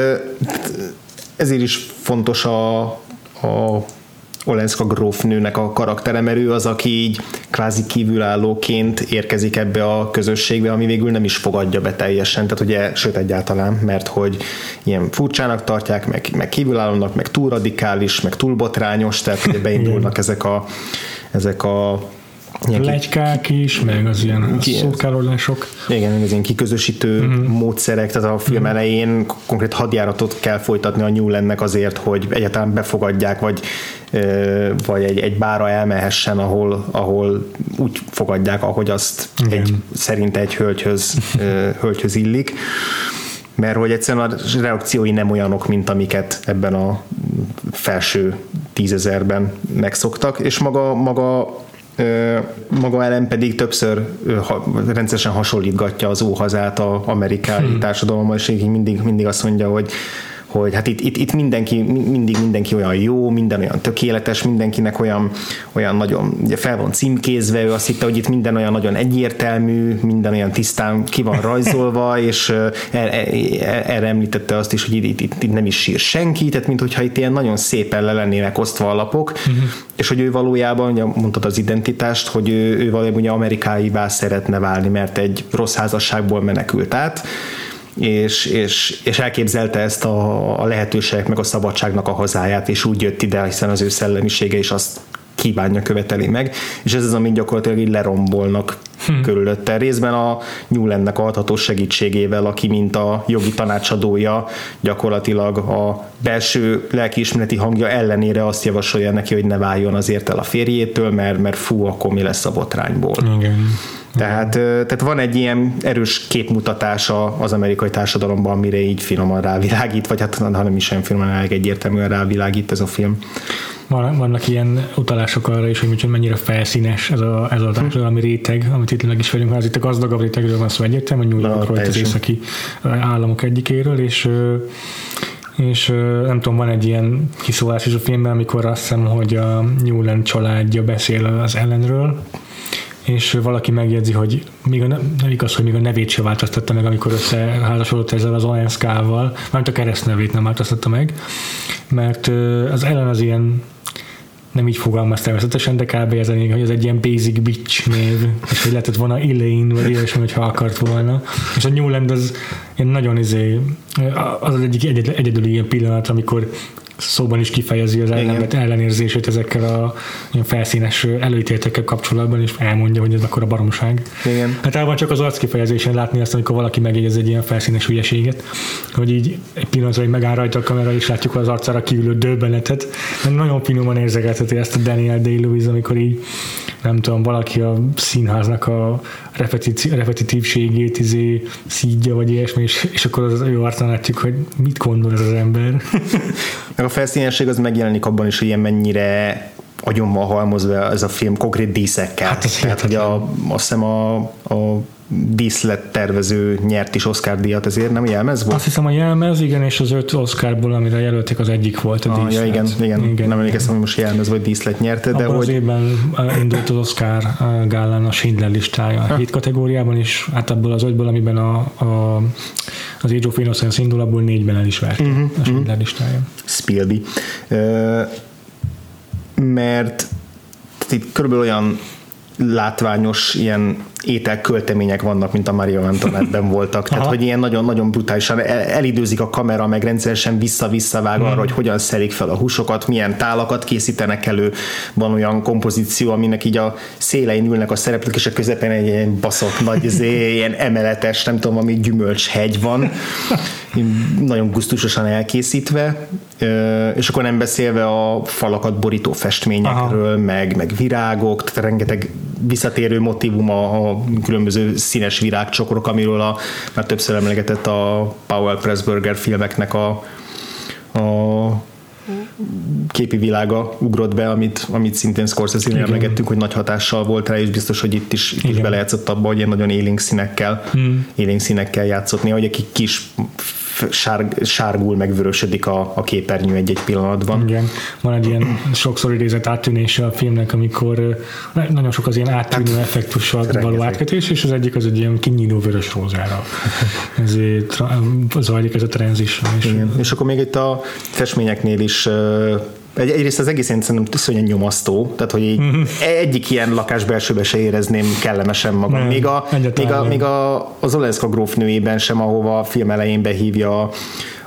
Speaker 1: ezért is fontos a, a Olenszka grófnőnek a karaktere, mert ő az, aki így kvázi kívülállóként érkezik ebbe a közösségbe, ami végül nem is fogadja be teljesen, tehát ugye, sőt egyáltalán, mert hogy ilyen furcsának tartják, meg, meg kívülállónak, meg túl radikális, meg túl botrányos, tehát ugye *laughs* beindulnak ezek a, ezek a
Speaker 2: Ilyen Legykák is, meg az ilyen szókárolások.
Speaker 1: Igen, az ilyen kiközösítő uh-huh. módszerek, tehát a film uh-huh. elején konkrét hadjáratot kell folytatni a Newlandnek azért, hogy egyáltalán befogadják, vagy, vagy egy, egy bára elmehessen, ahol, ahol úgy fogadják, ahogy azt egy, szerint egy hölgyhöz, *laughs* hölgyhöz illik mert hogy egyszerűen a reakciói nem olyanok, mint amiket ebben a felső tízezerben megszoktak, és maga, maga maga ellen pedig többször rendszeresen hasonlítgatja az óhazát a amerikai hmm. társadalommal, és mindig, mindig azt mondja, hogy hogy hát itt, itt, itt mindenki, mindig mindenki olyan jó, minden olyan tökéletes, mindenkinek olyan, olyan nagyon ugye fel van címkézve, ő azt hitte, hogy itt minden olyan nagyon egyértelmű, minden olyan tisztán ki van rajzolva, *laughs* és erre, erre említette azt is, hogy itt, itt, itt nem is sír senki, tehát mintha itt ilyen nagyon szépen le lennének osztva a lapok, uh-huh. és hogy ő valójában, ugye mondtad az identitást, hogy ő, ő valójában ugye amerikáivá szeretne válni, mert egy rossz házasságból menekült át, és, és, és elképzelte ezt a, a lehetőségek meg a szabadságnak a hazáját, és úgy jött ide, hiszen az ő szellemisége is azt kívánja, követeli meg, és ez az, amit gyakorlatilag így lerombolnak hm. körülötte. Részben a Newlandnek adható segítségével, aki mint a jogi tanácsadója gyakorlatilag a belső lelkiismereti hangja ellenére azt javasolja neki, hogy ne váljon azért el a férjétől, mert, mert fú, akkor mi lesz a botrányból. Igen. Tehát, tehát van egy ilyen erős képmutatása az amerikai társadalomban, amire így finoman rávilágít, vagy hát ha nem is olyan finoman, elég egyértelműen rávilágít ez a film.
Speaker 2: Van, vannak ilyen utalások arra is, hogy mennyire felszínes ez a, ez a társadalmi réteg, amit itt meg is vagyunk, az itt a gazdagabb rétegről van szó egyértelmű, hogy New Yorkról, az északi államok egyikéről, és és nem tudom, van egy ilyen kiszólás is a filmben, amikor azt hiszem, hogy a Newland családja beszél az ellenről, és valaki megjegyzi, hogy még a, nem igaz, hogy még a nevét se változtatta meg, amikor összeházasodott ezzel az ONSK-val, mert a keresztnevét nem változtatta meg, mert az ellen az ilyen nem így fogalmaz természetesen, de kb. ez hogy ez egy ilyen basic bitch név, és hogy lehetett volna Elaine, vagy ilyesmi, hogyha akart volna. És a Newland az ilyen nagyon izé, az az egyik egyedül, egyedül ilyen pillanat, amikor szóban is kifejezi az ellenet, ellenérzését ezekkel a felszínes előítéletekkel kapcsolatban, és elmondja, hogy ez akkor a baromság. Igen. Hát el van csak az arc kifejezésen látni azt, amikor valaki megjegyez egy ilyen felszínes hülyeséget, hogy így egy pillanatra, hogy megáll rajta a kamera, és látjuk az arcára kívülő döbbenetet. Nagyon finoman érzegelheti ezt a Daniel Day-Lewis, amikor így nem tudom, valaki a színháznak a repetitívségét izé szídja, vagy ilyesmi, és, és akkor az ő arcán látjuk, hogy mit gondol ez az ember. *laughs*
Speaker 1: Meg a felszínesség az megjelenik abban is, hogy ilyen mennyire agyonban halmozva ez a film konkrét díszekkel. Hát Tehát, hogy a, azt hiszem a, a díszlet tervező nyert is Oscar díjat, ezért nem jelmez volt?
Speaker 2: Azt hiszem a jelmez, igen, és az öt Oscarból, amire jelölték, az egyik volt a
Speaker 1: Ah,
Speaker 2: díszlet.
Speaker 1: ja, igen, igen, igen, nem emlékeztem, hogy most jelmez vagy díszlet nyerte, de
Speaker 2: Abban az
Speaker 1: hogy
Speaker 2: évben eh, indult az Oscar gálán a Schindler listája a hét kategóriában, és hát abból az ötből, amiben a, a, az Age of Innocence indul, abból négyben el is vert
Speaker 1: Mhm,
Speaker 2: uh-huh, a Schindler listája.
Speaker 1: Spielby. Ö, mert itt körülbelül olyan látványos ilyen ételköltemények vannak, mint a Maria Antoinette-ben *laughs* voltak. Tehát,
Speaker 2: Aha.
Speaker 1: hogy ilyen nagyon-nagyon brutálisan el, elidőzik a kamera, meg rendszeresen vissza-visszavág arra, hogy hogyan szelik fel a húsokat, milyen tálakat készítenek elő. Van olyan kompozíció, aminek így a szélein ülnek a szereplők, és a közepén egy ilyen baszott nagy, *laughs* izé, ilyen emeletes, nem tudom, ami gyümölcshegy van. Nagyon gusztusosan elkészítve. És akkor nem beszélve a falakat borító festményekről, meg, meg virágok, tehát rengeteg visszatérő motivum a, a különböző színes virágcsokorok, amiről a már többször emlegetett a Powell Pressburger filmeknek a, a képi világa ugrott be, amit, amit szintén Scorsese-nél emlegettünk, hogy nagy hatással volt rá, és biztos, hogy itt is, itt is
Speaker 2: Igen.
Speaker 1: belejátszott abba, hogy ilyen nagyon élénk színekkel, hmm. élénk színekkel játszott néha, hogy egy kis f- sár, sárgul, meg vörösödik a, a képernyő egy-egy pillanatban.
Speaker 2: Igen, van egy ilyen sokszor idézett áttűnése a filmnek, amikor nagyon sok az ilyen áttűnő hát, effektussal való
Speaker 1: rengeteg.
Speaker 2: átkötés, és az egyik az egy ilyen kinyíló vörös rózára. *laughs* Ezért zajlik ez a transition. És
Speaker 1: Igen. És akkor még itt a festményeknél is egy, egyrészt az egész én szerintem iszonyan nyomasztó, tehát hogy így
Speaker 2: Mhm.
Speaker 1: egyik ilyen lakásbelsőbe se érezném kellemesen magam.
Speaker 2: Nem,
Speaker 1: még a, még a, még a, az Olenszka grófnőjében sem, ahova a film elején behívja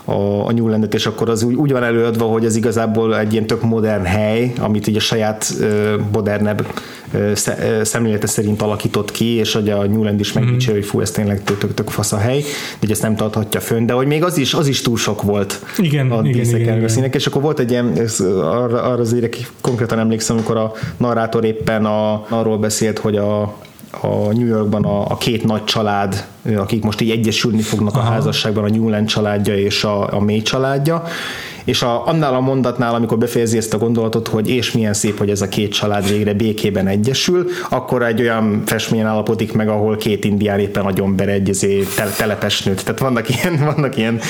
Speaker 1: a, a, Newlandet, és akkor az úgy, úgy van előadva, hogy ez igazából egy ilyen tök modern hely, amit így a saját ö, modernebb ö, sze- ö, szemlélete szerint alakított ki, és hogy a Newland is megdicső, hogy fú, ez tényleg tök, tök, tök fasz a hely, de hogy ezt nem tarthatja fönn, de hogy még az is, az is túl sok volt
Speaker 2: Igen,
Speaker 1: a
Speaker 2: igen, igen, igen.
Speaker 1: színek, és akkor volt egy ilyen, ez, arra, arra azért konkrétan emlékszem, amikor a narrátor éppen a, arról beszélt, hogy a, a New Yorkban a, a két nagy család, akik most így egyesülni fognak Aha. a házasságban, a Newland családja és a, a May családja, és a, annál a mondatnál, amikor befejezi ezt a gondolatot, hogy és milyen szép, hogy ez a két család végre békében egyesül, akkor egy olyan festményen állapodik meg, ahol két indián éppen nagyon bere egy izé tel- telepes nőt. Tehát vannak ilyen, *laughs* vannak ilyen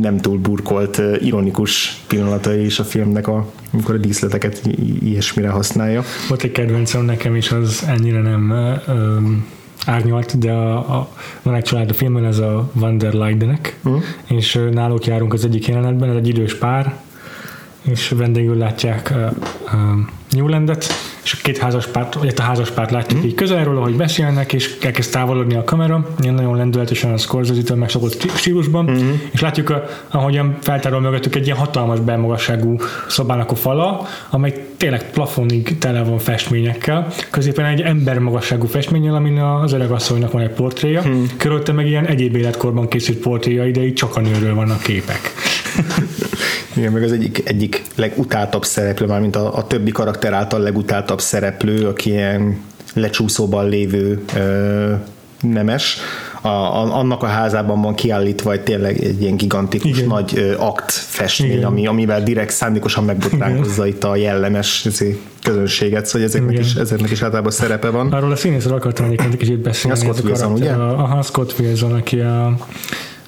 Speaker 1: nem túl burkolt, ironikus pillanatai is a filmnek, a, amikor a díszleteket ilyesmire használja.
Speaker 2: Volt egy kedvencem nekem is, az ennyire nem ö, árnyalt, de a, a, van egy család a filmben, ez a Van der Leidenek, uh. és náluk járunk az egyik jelenetben, ez egy idős pár, és vendégül látják uh, uh, Newlandet, és a két házaspárt, vagy a házaspárt látjuk mm. így közelről, ahogy beszélnek, és elkezd távolodni a kamera, ilyen nagyon lendületesen a Scorsese-től megszokott stí- stílusban, mm. és látjuk, a, ahogyan feltárol mögöttük egy ilyen hatalmas belmagasságú szobának a fala, amely tényleg plafonig tele van festményekkel, középen egy ember magasságú festménnyel, amin az öreg asszonynak van egy portréja, mm. körülte meg ilyen egyéb életkorban készült portréja, de így csak a nőről vannak képek. *laughs*
Speaker 1: Igen, meg az egyik, egyik legutáltabb szereplő, már mint a, a többi karakter által legutáltabb szereplő, aki ilyen lecsúszóban lévő ö, nemes, a, a, annak a házában van kiállítva egy tényleg egy ilyen gigantikus
Speaker 2: Igen.
Speaker 1: nagy ö, akt festmény,
Speaker 2: Igen.
Speaker 1: ami, amivel direkt szándékosan megbotránkozza itt a jellemes izé, közönséget, szóval ezeknek
Speaker 2: Igen.
Speaker 1: is, ezeknek is általában szerepe van.
Speaker 2: Arról a színészről akartam egyébként egy kicsit beszélni.
Speaker 1: A Scott Wilson, ugye?
Speaker 2: A, aha, Scott Wilson, aki a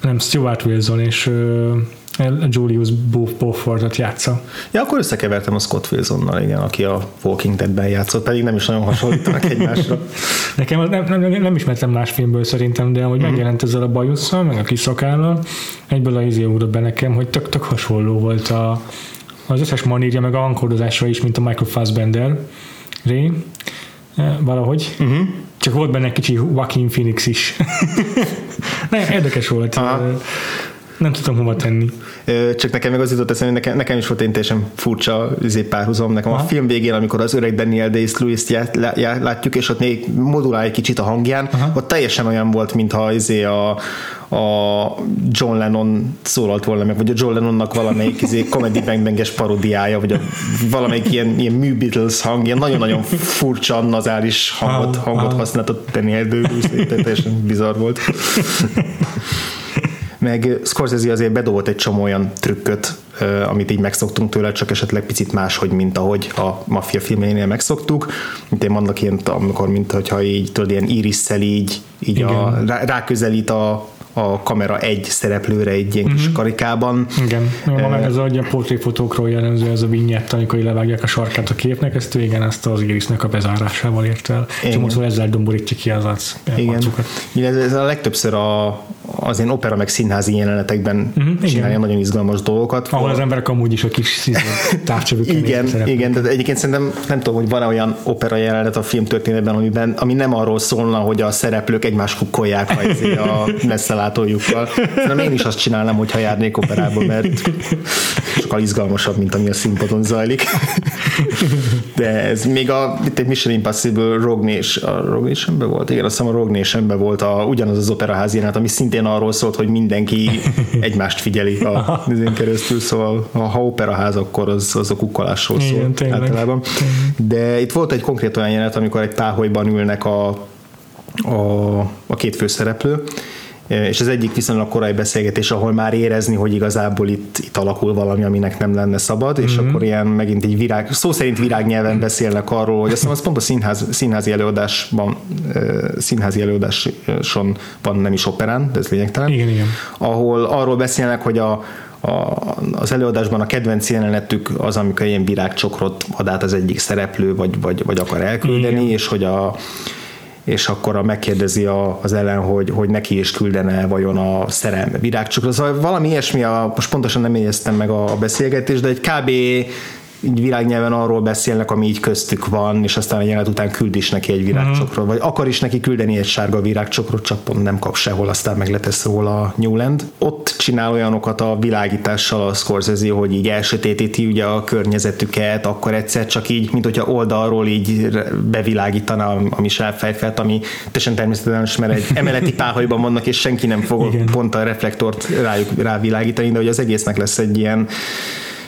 Speaker 2: nem, Stuart Wilson, és ö, a Julius Beaufortot játsza.
Speaker 1: Ja, akkor összekevertem a Scott Wilsonnal, igen, aki a Walking Dead-ben játszott, pedig nem is nagyon hasonlítanak *laughs* egymásra.
Speaker 2: Nekem az- nem, nem, nem ismertem más filmből szerintem, de ahogy megjelent ezzel a bajusszal, meg a kis szakállal, egyből a izé ugrott be nekem, hogy tök, tök hasonló volt a, az összes manírja, meg a hangkódozása is, mint a Michael Fassbender ré, eh, valahogy. Uh-huh. Csak volt benne egy kicsi Joaquin Phoenix is. *laughs* Nem, érdekes volt.
Speaker 1: Aha.
Speaker 2: Nem tudom hova tenni.
Speaker 1: Csak nekem meg az jutott eszembe, nekem, nekem is volt egy teljesen furcsa izé, párhuzam. Nekem Aha. a film végén, amikor az öreg Daniel Day-Lewis-t já- lá- já- látjuk, és ott még modulál egy kicsit a hangján, Aha. ott teljesen olyan volt, mintha izé a, a John Lennon szólalt volna meg, vagy a John Lennonnak valamelyik izé, Comedy Bang parodiája, vagy a, valamelyik ilyen, ilyen New Beatles hang, ilyen nagyon-nagyon furcsa, nazális hangot, hangot használt a Daniel Day-Lewis, teljesen bizarr volt *laughs* meg Scorsese azért bedobott egy csomó olyan trükköt amit így megszoktunk tőle, csak esetleg picit máshogy, mint ahogy a maffia filmjénél megszoktuk. Mint én vannak ilyen, amikor, mint hogyha így, tudod, ilyen irisszel így, így a, rá, ráközelít a, a kamera egy szereplőre egy ilyen kis uh-huh. karikában.
Speaker 2: Igen, uh, ez a, a portréfotókról jellemző, ez a vinyett, amikor levágják a sarkát a képnek, ezt igen, ezt az irisnek a bezárásával ért el. Csomószor ezzel domborítja ki az arc.
Speaker 1: Igen. igen, ez, ez a legtöbbször a, az ilyen opera meg színházi jelenetekben uh-huh, csinálja nagyon izgalmas dolgokat.
Speaker 2: Ahol az emberek amúgy is a kis *laughs* távcsövük.
Speaker 1: igen, igen, de egyébként szerintem nem tudom, hogy van-e olyan opera jelenet a filmtörténetben, amiben, ami nem arról szólna, hogy a szereplők egymás kukkolják a, a *laughs* messzelátójukkal. Szerintem én is azt csinálnám, hogyha járnék operába, mert sokkal izgalmasabb, mint ami a színpadon zajlik. *laughs* De ez még a itt Mission Impossible Rogue Nation, a Rogue Nation volt? Igen, azt hiszem a Rogue Nation volt a, ugyanaz az operaház jelenet, ami szintén szintén arról szólt, hogy mindenki *laughs* egymást figyeli a nézén keresztül, szóval ha operaház, akkor az, az a kukkolásról szól Igen, tényleg. általában. De itt volt egy konkrét olyan jelenet, amikor egy táholyban ülnek a, a, a két főszereplő, és az egyik viszonylag korai beszélgetés, ahol már érezni, hogy igazából itt, itt alakul valami, aminek nem lenne szabad, és mm-hmm. akkor ilyen megint egy virág, szó szerint virágnyelven beszélnek arról, hogy azt hiszem, az pont a színház, színházi előadásban, színházi előadáson van nem is operán, de ez lényegtelen,
Speaker 2: igen, igen.
Speaker 1: ahol arról beszélnek, hogy a, a, az előadásban a kedvenc jelenetük az, amikor ilyen virágcsokrot ad át az egyik szereplő, vagy, vagy, vagy akar elküldeni, Igen. és hogy a, és akkor a megkérdezi a, az ellen, hogy, hogy neki is küldene vajon a szerelme virágcsokra. Szóval valami ilyesmi, a, most pontosan nem jegyeztem meg a, a beszélgetést, de egy kb így világnyelven arról beszélnek, ami így köztük van, és aztán a jelenet után küld is neki egy virágcsokrot, vagy akar is neki küldeni egy sárga virágcsokrot, csak pont nem kap sehol, aztán meg letesz róla a Newland. Ott csinál olyanokat a világítással a Scorsese, hogy így elsötétíti ugye a környezetüket, akkor egyszer csak így, mint hogyha oldalról így bevilágítaná a Michel Fejfelt, ami teljesen természetesen, mert egy emeleti páholyban vannak, és senki nem fog Igen. pont a reflektort rájuk rávilágítani, de hogy az egésznek lesz egy ilyen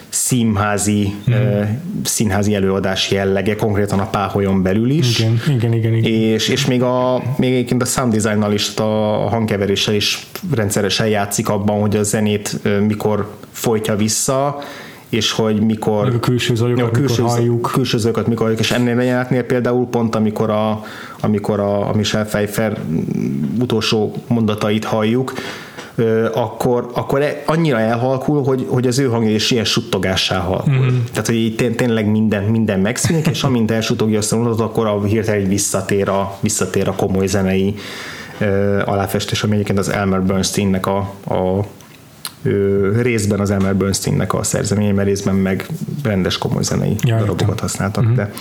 Speaker 1: színházi, mm. uh, színházi előadás jellege, konkrétan a páholyon belül is.
Speaker 2: Igen, igen, igen. igen.
Speaker 1: És, és még, a, még egyébként a sound designnal is, a hangkeveréssel is rendszeresen játszik abban, hogy a zenét uh, mikor folytja vissza, és hogy mikor...
Speaker 2: Meg a külső zajokat, a külső, mikor halljuk.
Speaker 1: Külső zajokat, mikor halljuk, és ennél a jelenetnél például pont, amikor a, amikor a, a Michel Pfeiffer utolsó mondatait halljuk, akkor, akkor e, annyira elhalkul, hogy, hogy az ő hangja is ilyen suttogássá halkul. Mm. Tehát, hogy így tényleg minden, minden megszűnik, és amint elsutogja azt a mondatot, akkor a hirtelen visszatér a, visszatér a komoly zenei aláfestés, ami egyébként az Elmer Bernsteinnek a, a ö, részben az Elmer Bernsteinnek a szerzeménye, mert részben meg rendes komoly zenei ja, darabokat használtak, mm-hmm. de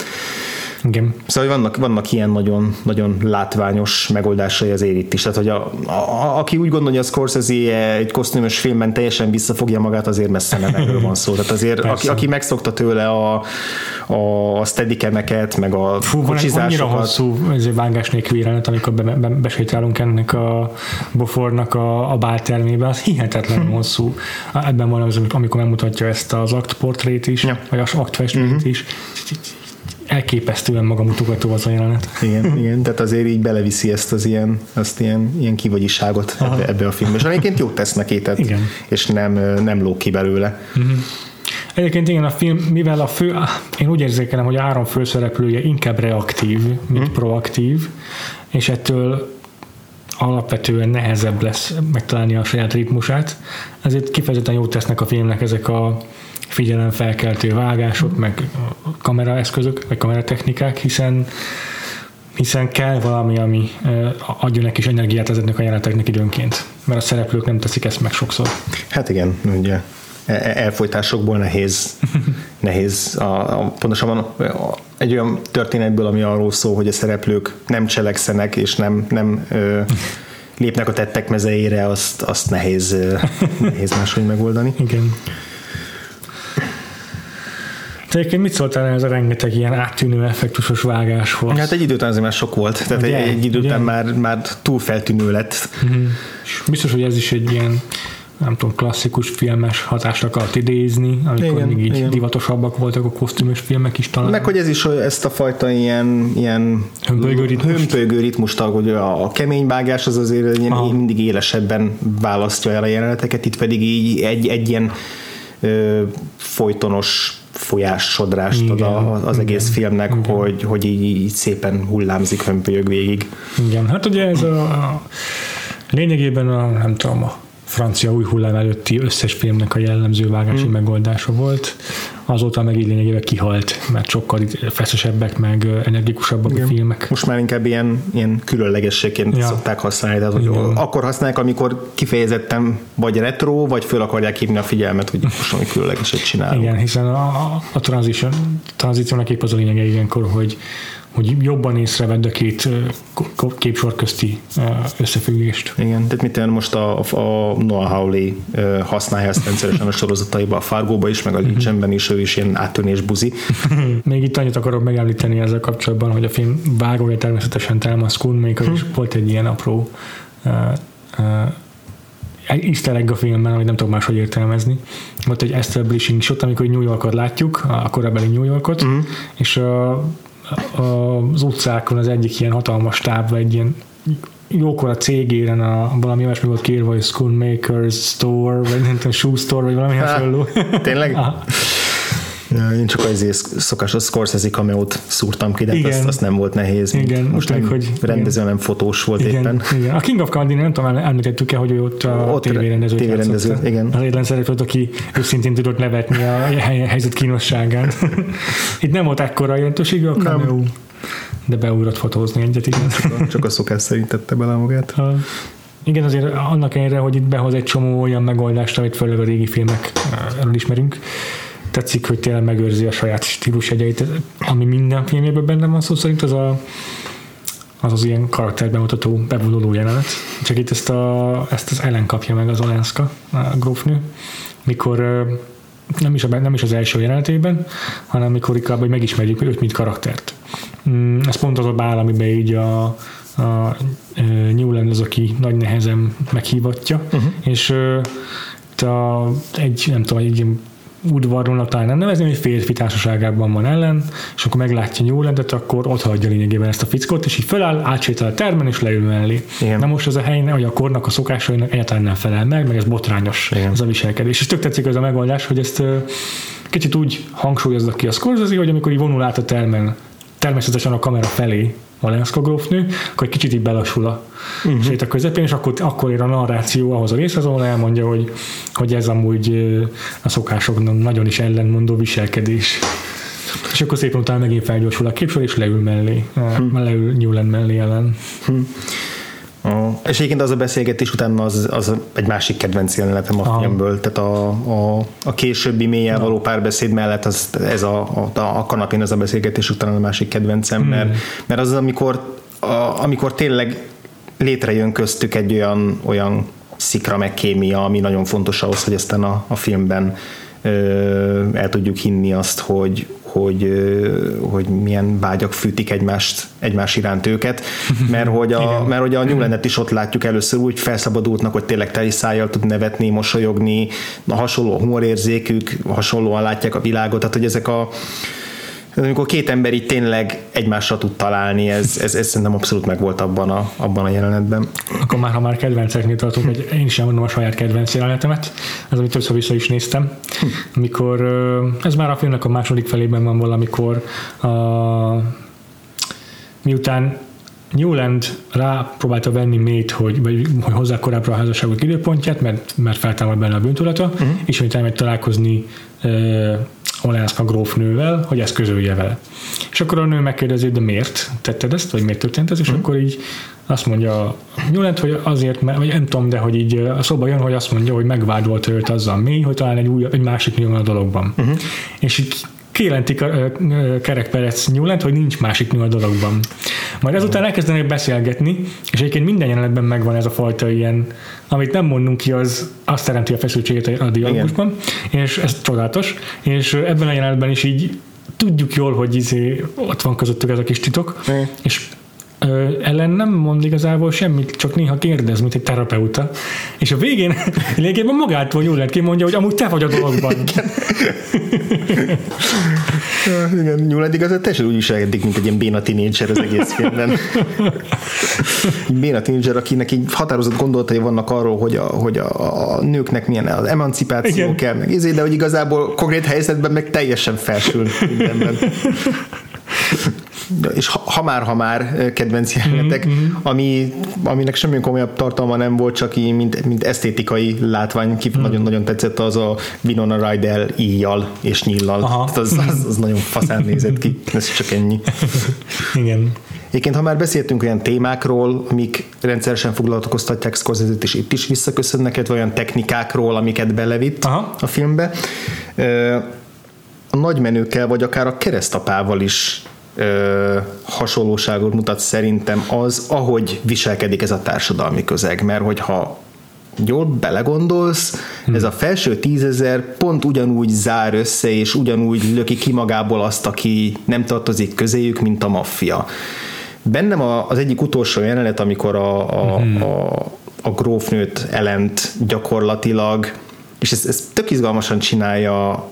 Speaker 2: igen.
Speaker 1: Szóval vannak, vannak ilyen nagyon, nagyon látványos megoldásai az itt is. Tehát, hogy a, a, aki úgy gondolja, hogy a Scorsese egy kosztümös filmben teljesen visszafogja magát, azért messze nem erről van szó. Tehát azért, aki, aki megszokta tőle a, a steadicameket, meg a Fú, kocsizásokat. annyira
Speaker 2: hosszú vágás nélkül jelenet, amikor be, be, besétálunk ennek a Bofornak a, a báltermébe, az hihetetlen hosszú. Ebben van az, amikor megmutatja ezt az aktportrét is, ja. vagy az aktfestményt uh-huh. is elképesztően magamutogató az a jelenet.
Speaker 1: Igen, igen, tehát azért így beleviszi ezt az ilyen, azt ilyen, ilyen kivagyiságot ebbe, ebbe, a filmbe. És egyébként jót tesz neki, tehát, igen. és nem, nem lók ki belőle. Uh-huh.
Speaker 2: Egyébként igen, a film, mivel a fő, én úgy érzékelem, hogy Áron főszereplője inkább reaktív, mint uh-huh. proaktív, és ettől alapvetően nehezebb lesz megtalálni a saját ritmusát, ezért kifejezetten jót tesznek a filmnek ezek a figyelemfelkeltő vágások, meg kameraeszközök, vagy kameratechnikák, hiszen hiszen kell valami, ami adjon neki is energiát ezeknek a jeleneteknek időnként, mert a szereplők nem teszik ezt meg sokszor.
Speaker 1: Hát igen, ugye e, e, elfolytásokból nehéz, *laughs* nehéz a, a, pontosabban egy olyan történetből, ami arról szól, hogy a szereplők nem cselekszenek, és nem, nem ö, lépnek a tettek mezeire, azt, azt nehéz, *laughs* nehéz máshogy megoldani.
Speaker 2: Igen. Egyébként mit szóltál ez a rengeteg ilyen áttűnő effektusos vágáshoz?
Speaker 1: Hát egy idő után azért már sok volt, tehát ugye, egy, egy idő után már, már túl feltűnő lett.
Speaker 2: Uh-huh. Biztos, hogy ez is egy ilyen nem tudom, klasszikus filmes hatást akart idézni, amikor igen, még így igen. divatosabbak voltak a kosztümös filmek is talán.
Speaker 1: Meg hogy ez is hogy ezt a fajta ilyen, ilyen
Speaker 2: hömpölygő ritmust,
Speaker 1: hömpölygő ritmust hogy a kemény vágás az azért ilyen mindig élesebben választja el a jeleneteket, itt pedig így egy, egy ilyen ö, folytonos folyássodrást ad az igen, egész filmnek, igen. hogy, hogy így, így szépen hullámzik, hömpölyög végig.
Speaker 2: Igen, hát ugye ez a, a lényegében a, nem tudom, a francia új hullám előtti összes filmnek a jellemző vágási hmm. megoldása volt. Azóta meg így lényegében kihalt, mert sokkal feszesebbek, meg energikusabbak Igen. a filmek.
Speaker 1: Most már inkább ilyen, ilyen különlegességként ja. szokták használni, tehát hogy akkor használják, amikor kifejezetten vagy retro, vagy föl akarják hívni a figyelmet, hogy most valami különlegeset csinálunk.
Speaker 2: Igen, hiszen a, a, a transition, tranzíciónak épp az a lényege ilyenkor, hogy hogy jobban észrevedd a két képsor közti összefüggést.
Speaker 1: Igen, tehát mit most a, a Noah Hawley használja ezt rendszeresen a sorozataiba, a Fargóba is, meg a Legion-ben is, ő is ilyen áttörnés buzi. *laughs*
Speaker 2: Még itt annyit akarok megemlíteni ezzel kapcsolatban, hogy a film vágója természetesen Thelma Schoonmaker, és hm. volt egy ilyen apró uh, uh, easter egg a filmben, amit nem tudom máshogy értelmezni. Volt egy establishing shot, amikor New Yorkot látjuk, a korabeli New Yorkot, uh-huh. és a az utcákon az egyik ilyen hatalmas táv, egy ilyen jókora cégéren a, valami olyasmi volt kérve, hogy Schoonmakers Store, vagy nem tudom, Shoe Store, vagy valami hasonló.
Speaker 1: Tényleg? *laughs* Én csak az szokásos Scorsese cameo-t szúrtam ki, de hát igen. Azt, azt, nem volt nehéz. Igen, Most meg, hogy rendező, nem fotós volt
Speaker 2: igen,
Speaker 1: éppen.
Speaker 2: Igen. A King of Comedy nem tudom, említettük-e, hogy ő ott a ott tévérendező.
Speaker 1: Tévérendező, igen.
Speaker 2: Az egyetlen szereplőt, aki őszintén tudott nevetni a helyzet kínosságán. *laughs* Itt nem volt ekkora jelentősége a cameo. De beugrott fotózni egyet, igen.
Speaker 1: Csak a, szokás szerint tette bele magát. Ha.
Speaker 2: Igen, azért annak ellenére, hogy itt behoz egy csomó olyan megoldást, amit főleg a régi filmekről ismerünk, tetszik, hogy tényleg megőrzi a saját stílusjegyeit, ami minden filmjében benne van szó szerint, az a, az az ilyen karakterbemutató, bevonuló jelenet. Csak itt ezt, a, ezt az ellen kapja meg az Olenska, a grófnő, mikor nem is, a, nem is az első jelenetében, hanem mikor inkább, hogy megismerjük őt, mint karaktert. Mm, ez pont az a bál, amiben így a, a Newland az, aki nagy nehezen meghívatja, uh-huh. és a, egy, nem tudom, egy udvaron, talán nem nevezni, hogy férfi társaságában van ellen, és akkor meglátja Newlandet, akkor ott hagyja lényegében ezt a fickót, és így föláll, átsétál a termen, és leül mellé. Igen. Na most az a hely, hogy a kornak a szokásainak egyáltalán nem felel meg, meg ez botrányos Igen. ez a viselkedés. És tök tetszik az a megoldás, hogy ezt kicsit úgy hangsúlyozza ki a Scorsese, hogy amikor így vonul át a termen, természetesen a kamera felé, Valenszka grófnő, akkor egy kicsit így belassul a uh-huh. sét a közepén, és akkor, akkor ér a narráció ahhoz a részhez, ahol elmondja, hogy, hogy ez amúgy a szokásoknak nagyon is ellenmondó viselkedés. És akkor szépen utána megint felgyorsul a képsor, és leül mellé, hmm. leül Newland mellé ellen. Hmm.
Speaker 1: A, és egyébként az a beszélgetés után az, az egy másik kedvenc jelenetem a Aha. filmből, tehát a, a, a későbbi mélyen való párbeszéd mellett az, ez a, a, a kanapén az a beszélgetés után a másik kedvencem, hmm. mert, mert az, amikor, a, amikor tényleg létrejön köztük egy olyan, olyan szikra meg kémia, ami nagyon fontos ahhoz, hogy aztán a, a filmben ö, el tudjuk hinni azt, hogy, hogy, hogy milyen vágyak fűtik egymást, egymás iránt őket, *laughs* mert hogy a, mert hogy a Newlandet is ott látjuk először úgy felszabadultnak, hogy tényleg teli szájjal tud nevetni, mosolyogni, a hasonló humorérzékük, hasonlóan látják a világot, tehát hogy ezek a amikor két ember itt tényleg egymásra tud találni, ez, ez, ez szerintem abszolút meg volt abban a, abban a jelenetben.
Speaker 2: Akkor már, ha már kedvenceknél tartunk, hogy én is elmondom a saját kedvenc jelenetemet, ez amit többször vissza is néztem, amikor ez már a filmnek a második felében van valamikor a, miután Newland próbálta venni Mét, hogy, vagy, hogy hozzá korábban a házasságok időpontját, mert, mert feltámad benne a bűntudata, uh-huh. és hogy megy találkozni uh, Olenszka grófnővel, hogy ezt közölje vele. És akkor a nő megkérdezi, de miért tetted ezt, vagy miért történt ez, és uh-huh. akkor így azt mondja Newland, hogy azért, vagy nem tudom, de hogy így a szóba jön, hogy azt mondja, hogy megvádolt őt azzal mély, hogy talán egy, új, egy másik van a dologban. Uh-huh. És így kijelentik a kerekperec Newland, hogy nincs másik nő a dologban. Majd ezután elkezdenek beszélgetni, és egyébként minden jelenetben megvan ez a fajta ilyen, amit nem mondunk ki, az azt teremti a feszültséget a dialógusban, és ez csodálatos, és ebben a jelenetben is így tudjuk jól, hogy izé, ott van közöttük ez a kis titok, mm. és ellen nem mond igazából semmit, csak néha kérdez, mint egy terapeuta. És a végén *laughs* lényegében magától jól lehet kimondja, hogy amúgy te vagy a dologban. *laughs*
Speaker 1: Igen, Newland igazán teljesen úgy viselkedik, mint egy ilyen béna tínédzser az egész filmben. béna tínédzser, akinek így határozott gondolatai vannak arról, hogy a, hogy a, a nőknek milyen az emancipáció Igen. kell, meg izé, de hogy igazából konkrét helyzetben meg teljesen felsül mindenben *laughs* és ha, ha már, ha már kedvenc jelenetek, mm-hmm. ami, aminek semmi komolyabb tartalma nem volt, csak így, mint, mint esztétikai látvány, ki mm. nagyon-nagyon tetszett az a Winona Ryder íjjal és nyillal. Az, az, az, nagyon faszán *laughs* nézett ki, ez csak ennyi. *laughs*
Speaker 2: Igen.
Speaker 1: Egyébként, ha már beszéltünk olyan témákról, amik rendszeresen foglalkoztatják scorsese és itt is visszaköszönnek, vagy olyan technikákról, amiket belevitt Aha. a filmbe, a nagymenőkkel, vagy akár a keresztapával is ö, hasonlóságot mutat szerintem az, ahogy viselkedik ez a társadalmi közeg, mert hogyha jól belegondolsz, hmm. ez a felső tízezer pont ugyanúgy zár össze, és ugyanúgy löki ki magából azt, aki nem tartozik közéjük, mint a maffia. Bennem az egyik utolsó jelenet, amikor a, a, hmm. a, a grófnőt elent gyakorlatilag, és ez, ez tök izgalmasan csinálja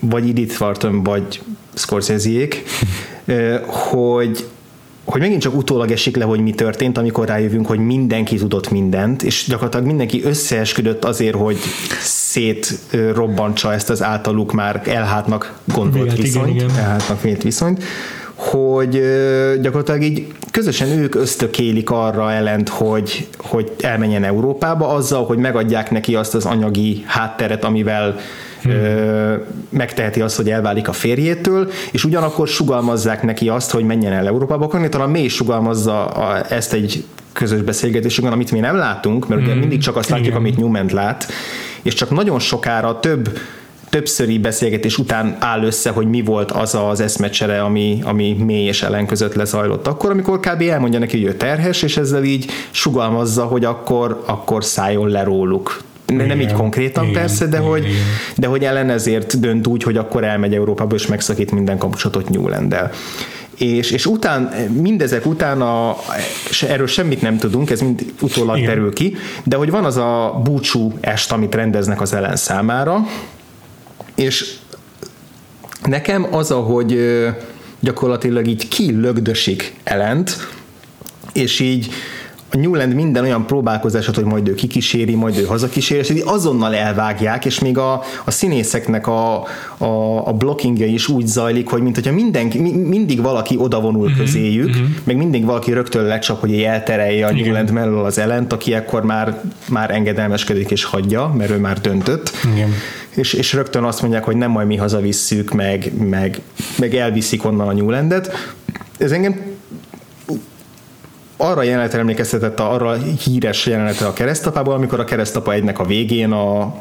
Speaker 1: vagy Edith Wharton, vagy Scorsese-ék, hogy hogy megint csak utólag esik le, hogy mi történt, amikor rájövünk, hogy mindenki tudott mindent, és gyakorlatilag mindenki összeesküdött azért, hogy szétrobbantsa ezt az általuk már elhátnak gondolt igen, viszonyt, igen, igen. elhátnak vélt viszonyt, hogy gyakorlatilag így közösen ők ösztökélik arra ellent, hogy, hogy elmenjen Európába azzal, hogy megadják neki azt az anyagi hátteret, amivel hmm. megteheti azt, hogy elválik a férjétől, és ugyanakkor sugalmazzák neki azt, hogy menjen el Európába, akkor talán mély sugalmazza a, ezt egy közös beszélgetésünkön, amit mi nem látunk, mert hmm. ugye mindig csak azt látjuk, Igen. amit Newman lát, és csak nagyon sokára több többszöri beszélgetés után áll össze, hogy mi volt az az eszmecsere, ami, ami mély és ellen között lezajlott. Akkor, amikor kb. elmondja neki, hogy ő terhes, és ezzel így sugalmazza, hogy akkor, akkor szálljon le róluk igen, nem így konkrétan igen, persze, de igen, hogy, igen. de hogy ellen ezért dönt úgy, hogy akkor elmegy Európába, és megszakít minden kapcsolatot Newland-el. És, és után, mindezek után, a, erről semmit nem tudunk, ez mind utólag Igen. terül ki, de hogy van az a búcsú est, amit rendeznek az ellen számára, és nekem az, ahogy gyakorlatilag így kilögdösik ellent, és így a Newland minden olyan próbálkozását, hogy majd ő kikíséri, majd ő hazakíséri, és azonnal elvágják, és még a, a színészeknek a, a, a blockingja is úgy zajlik, hogy mint hogyha mindenki, mindig valaki odavonul mm-hmm, közéjük, mm-hmm. meg mindig valaki rögtön lecsap, hogy elterelje a Igen. Newland mellől az ellent, aki ekkor már, már engedelmeskedik és hagyja, mert ő már döntött. Igen. És, és rögtön azt mondják, hogy nem majd mi hazavisszük, meg, meg, meg elviszik onnan a Newlandet. Ez engem arra jelenetre emlékeztetett, arra a híres jelenetre a keresztapából, amikor a keresztapa egynek a végén a,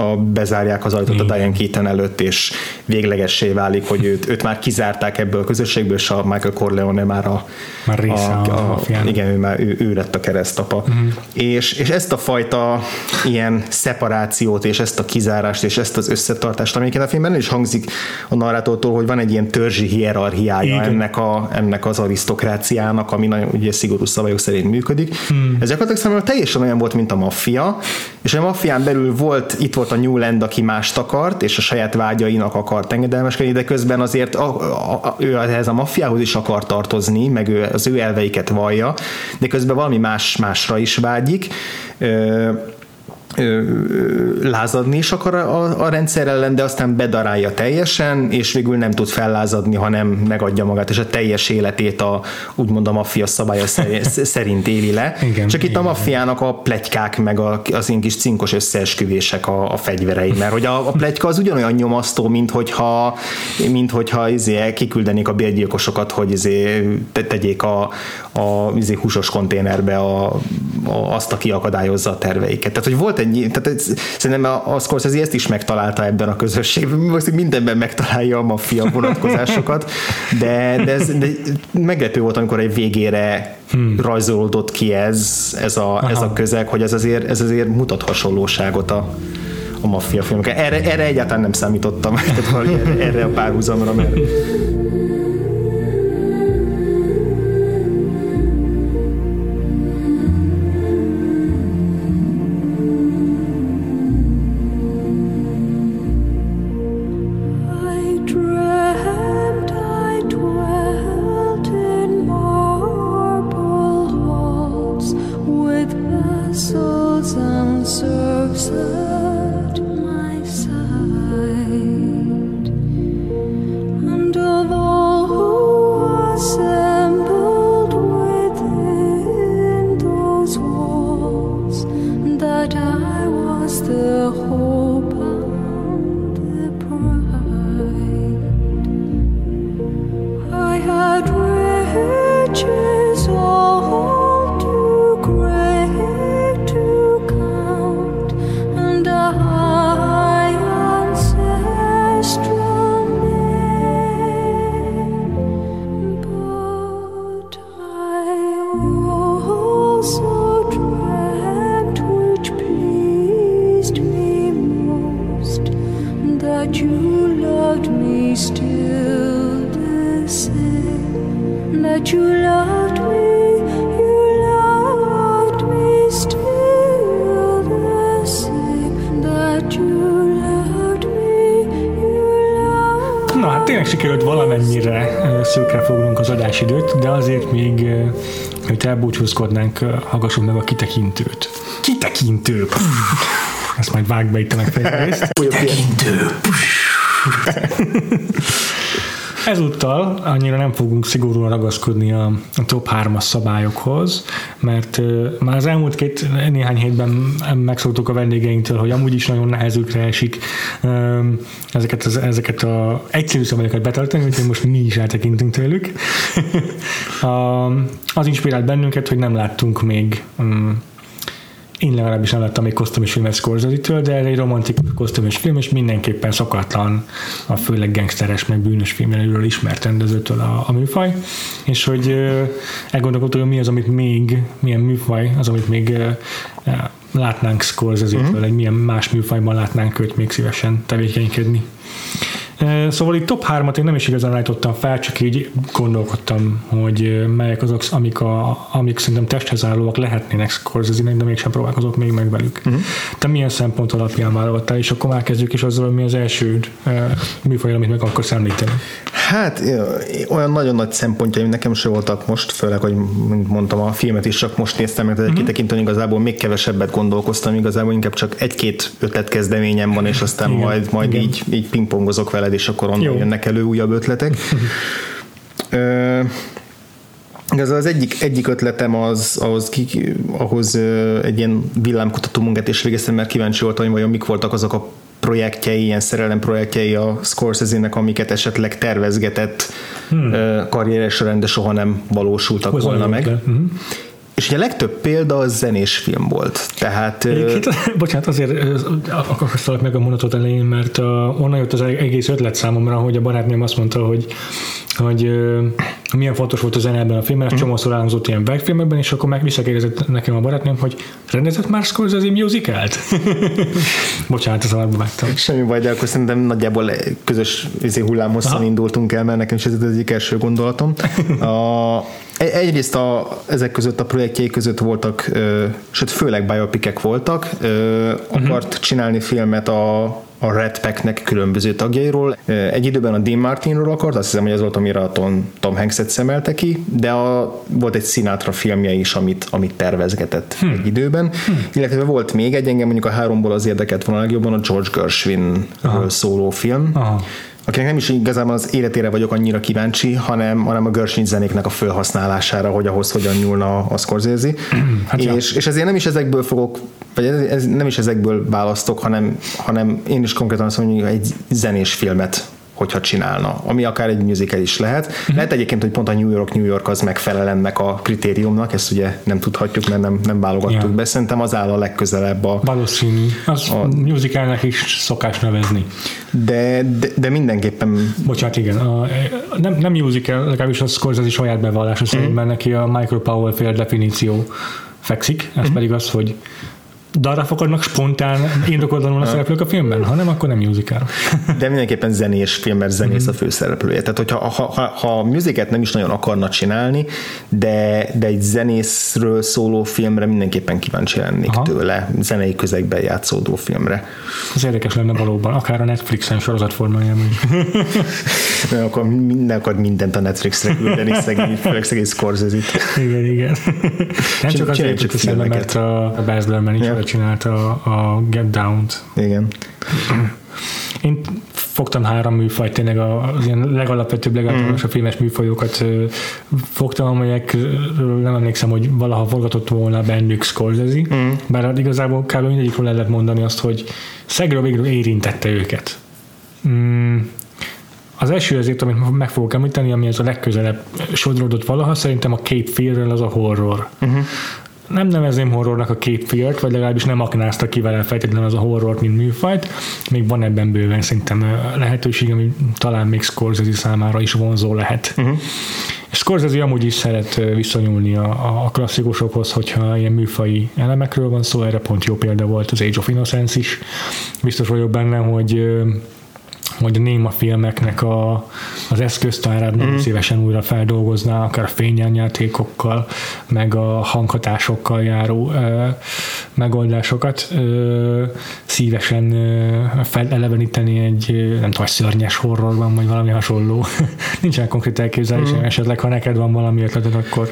Speaker 1: a, bezárják az ajtót a Diane Keaton előtt, és véglegessé válik, hogy őt, őt már kizárták ebből a közösségből, és a Michael Corleone már a,
Speaker 2: már része a, a, a,
Speaker 1: a Igen, ő, már, ő, ő lett a keresztapa. Uh-huh. És, és ezt a fajta ilyen szeparációt, és ezt a kizárást, és ezt az összetartást, amiket a filmben is hangzik a narrátortól, hogy van egy ilyen törzsi hierarchiája ennek, a, ennek az arisztokráciának, ami nagyon ugye szigorú szabályok szerint működik. Hmm. Ez gyakorlatilag számomra teljesen olyan volt, mint a maffia, és a maffián belül volt, itt volt a Newland, aki mást akart, és a saját vágyainak akart engedelmeskedni, de közben azért a, a, a, ő ehhez a maffiához is akar tartozni, meg ő, az ő elveiket vallja, de közben valami más másra is vágyik. Ö, lázadni is akar a, a rendszer ellen, de aztán bedarálja teljesen, és végül nem tud fellázadni, hanem megadja magát, és a teljes életét a úgymond a maffia szabálya *laughs* szerint éli le. Igen, Csak itt igen, a maffiának a plegykák, meg a, az én kis cinkos összeesküvések a, a fegyverei, mert hogy a, a plegyka az ugyanolyan nyomasztó, mint hogyha, mint hogyha izé, kiküldenék a bérgyilkosokat, hogy izé, tegyék a, a izé, húsos konténerbe a, a, azt, aki akadályozza a terveiket. Tehát, hogy volt egy, tehát ez, szerintem a, a Scorsese ezt is megtalálta ebben a közösségben, most mindenben megtalálja a maffia vonatkozásokat, de, de, ez, de meglepő volt, amikor egy végére hmm. rajzolódott ki ez, ez a, ez a közeg, hogy ez azért, ez azért mutat hasonlóságot a, a maffia filmekkel. Erre, erre egyáltalán nem számítottam, *laughs* tehát erre, erre a párhuzamra, mert
Speaker 2: ö, hallgassuk meg a kitekintőt. Kitekintő! Ezt majd vág be itt a megfejtést.
Speaker 1: Kitekintő.
Speaker 2: Ezúttal annyira nem fogunk szigorúan ragaszkodni a, a top 3-as szabályokhoz, mert uh, már az elmúlt két néhány hétben megszoktuk a vendégeinktől, hogy amúgy is nagyon nehezükre esik um, ezeket, az, ezeket a egyszerű szabályokat betartani, úgyhogy most mi is eltekintünk tőlük. Az inspirált bennünket, hogy nem láttunk még um, én legalábbis nem láttam még kosztümös filmet scorsese de ez egy romantikus kosztümös film, és mindenképpen szokatlan a főleg gangsteres, meg bűnös filmjelőről ismert rendezőtől a, a műfaj, és hogy ö, elgondolkodtuk, hogy mi az, amit még, milyen műfaj, az, amit még látnánk Scorsese-től, uh-huh. egy milyen más műfajban látnánk őt még szívesen tevékenykedni. Szóval itt top 3-at én nem is igazán állítottam fel, csak így gondolkodtam, hogy melyek azok, amik, a, amik szerintem testhez állóak lehetnének scorsese de mégsem próbálkozok még meg velük. Uh-huh. Te milyen szempont alapján válogattál, és akkor már kezdjük is azzal, hogy mi az első műfaj, amit meg akarsz említeni.
Speaker 1: Hát olyan nagyon nagy szempontjaim nekem se voltak most, főleg, hogy mint mondtam, a filmet is csak most néztem, mert uh-huh. kitekintően igazából még kevesebbet gondolkoztam, igazából inkább csak egy-két ötletkezdeményem van, és aztán
Speaker 2: Igen,
Speaker 1: majd, majd
Speaker 2: igen.
Speaker 1: így, így pingpongozok veled, és akkor onnan
Speaker 2: Jó.
Speaker 1: jönnek elő újabb ötletek. *laughs* Ö, ez az egyik, egyik ötletem az, ahhoz, ki, ahhoz egy ilyen villámkutató munkát is végeztem, mert kíváncsi voltam, hogy vajon mik voltak azok a projektjei, ilyen szerelem projektjei a Scorsese-nek, amiket esetleg tervezgetett hmm. karrieres során, de soha nem valósultak
Speaker 2: Az
Speaker 1: volna meg.
Speaker 2: Mhm.
Speaker 1: És ugye a legtöbb példa az zenés film volt. Tehát ö,
Speaker 2: Egyébként, *laughs* bocsánat, azért ö, akarok meg a mondatot elején, mert uh, onnan jött az egész ötlet számomra, hogy a barátnőm azt mondta, hogy hogy milyen fontos volt a zene ebben a filmben, ez csomószor elhangzott ilyen verkfilmekben, és akkor meg visszakérdezett nekem a barátnőm, hogy rendezett már Scorsese musicalt? *laughs* Bocsánat, az arba vágtam.
Speaker 1: Semmi baj, de akkor szerintem nagyjából közös izé, hullámhosszan indultunk el, mert nekem is ez az egyik első gondolatom. A, egy- egyrészt a, ezek között a projektjei között voltak, ö, sőt főleg biopikek voltak, ö, akart csinálni filmet a, a Red Pack-nek különböző tagjairól. Egy időben a Dean Martinról akart, azt hiszem, hogy ez volt, amire a Tom, Tom Hanks-et szemelte ki, de a, volt egy Sinatra filmje is, amit, amit tervezgetett
Speaker 2: Hm.
Speaker 1: egy időben. Illetve volt még egy, engem mondjuk a háromból az érdekelt volna legjobban a George Gershwinről szóló film,
Speaker 2: Aha.
Speaker 1: Akinek nem is igazából az életére vagyok annyira kíváncsi, hanem, hanem a Gershwin zenéknek a felhasználására, hogy ahhoz hogyan nyúlna a Scorsese. *clears throat*
Speaker 2: Hát ja.
Speaker 1: és, és ezért nem is ezekből fogok, vagy ez, ez nem is ezekből választok, hanem, hanem én is konkrétan azt mondom, hogy egy zenés filmet hogyha csinálna, ami akár egy musical is lehet. Uh-huh. Lehet egyébként, hogy pont a New York, New York az megfelel ennek a kritériumnak, ezt ugye nem tudhatjuk, mert nem, nem válogattuk
Speaker 2: Ja.
Speaker 1: be. Szerintem az áll a legközelebb a,
Speaker 2: Valószínű. Az a... musicalnek is szokás nevezni.
Speaker 1: de, de, de mindenképpen
Speaker 2: Bocsánat, igen. A, nem, nem musical, legalábbis a Scorsese saját bevallása szerint, mert neki a Michael Powell féle definíció fekszik, ez pedig az, hogy de arra fogadnak spontán indokolatlanul a szereplők a filmben, ha nem, akkor nem musical.
Speaker 1: De mindenképpen zenés film, mert zenész a főszereplője. Tehát, hogyha ha, ha, ha nem is nagyon akarna csinálni, de, de egy zenészről szóló filmre mindenképpen kíváncsi lennék
Speaker 2: Aha.
Speaker 1: tőle, zenei közegben játszódó filmre.
Speaker 2: Ez érdekes lenne valóban, akár a Netflixen sorozatformájában is. *laughs*
Speaker 1: Mert akkor minden akar mindent a Netflixre küldeni, szegény, főleg szegény Scorsese-t.
Speaker 2: Igen, igen. Nem csak azért
Speaker 1: csak
Speaker 2: mert a Baz Luhrmann is
Speaker 1: Ja.
Speaker 2: Yeah. csinálta a, Get Down-t.
Speaker 1: Igen.
Speaker 2: Én fogtam három műfajt, tényleg az ilyen legalapvetőbb, legáltalánosabb filmes műfajokat fogtam, amelyekről nem emlékszem, hogy valaha forgatott volna bennük Scorsese, mm. bár hát igazából kb. mindegyikről el lehet mondani azt, hogy szegről végül érintette őket. Mm. Az első azért, amit meg fogok említeni, ami ez a legközelebb sodródott valaha, szerintem a Cape Fear-rel az a horror. Uh-huh. Nem nevezném horrornak a Fear-t, vagy legalábbis nem aknázta ki vele feltétlenül az a horror, mint műfajt. Még van ebben bőven szerintem lehetőség, ami talán még Scorsese számára is vonzó lehet. Uh-huh. Scorsese amúgy is szeret viszonyulni a, a klasszikusokhoz, hogyha ilyen műfai elemekről van szó, erre pont jó példa volt az Age of Innocence is. Biztos vagyok benne, hogy hogy a néma filmeknek a, az eszköztárát nagyon szívesen újra feldolgozná, akár a fényelnyátékokkal, meg a hanghatásokkal járó ö, megoldásokat ö, szívesen ö, feleleveníteni egy, nem tudom, szörnyes horrorban, vagy valami hasonló. *laughs* Nincsen konkrét elképzelésem, mm. esetleg ha neked van valami ötleted, akkor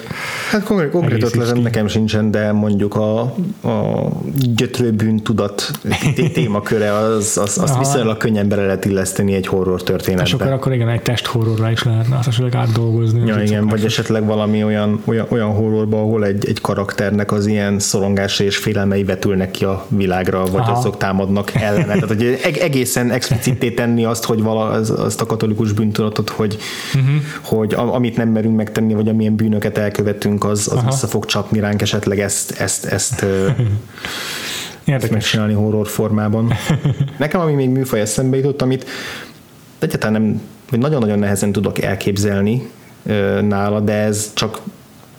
Speaker 1: Hát konkrét, konkrét ötletem nekem sincsen, de mondjuk a, a gyötrőbűn tudat *laughs* té- témaköre az, az,
Speaker 2: Aha.
Speaker 1: viszonylag könnyen bele lehet illeszteni egy horror
Speaker 2: és akkor,
Speaker 1: történetbe.
Speaker 2: akkor igen, egy testhorrorra is lehetne azt esetleg átdolgozni.
Speaker 1: Ja, igen, vagy esetleg valami olyan, olyan, olyan horrorba, ahol egy, egy karakternek az ilyen szorongása és félelmei vetülnek ki a világra, vagy
Speaker 2: Aha.
Speaker 1: azok támadnak ellene. Tehát, hogy eg- egészen explicité tenni azt, hogy vala, az, azt a katolikus bűntudatot, hogy, uh-huh. hogy a- amit nem merünk megtenni, vagy amilyen bűnöket elkövetünk, az, az vissza fog csapni ránk, esetleg ezt, ezt, ezt, ezt *laughs*
Speaker 2: Érdekes.
Speaker 1: megcsinálni horror formában. *laughs* Nekem, ami még műfaj eszembe jutott, amit egyáltalán nem, vagy nagyon-nagyon nehezen tudok elképzelni ö, nála, de ez csak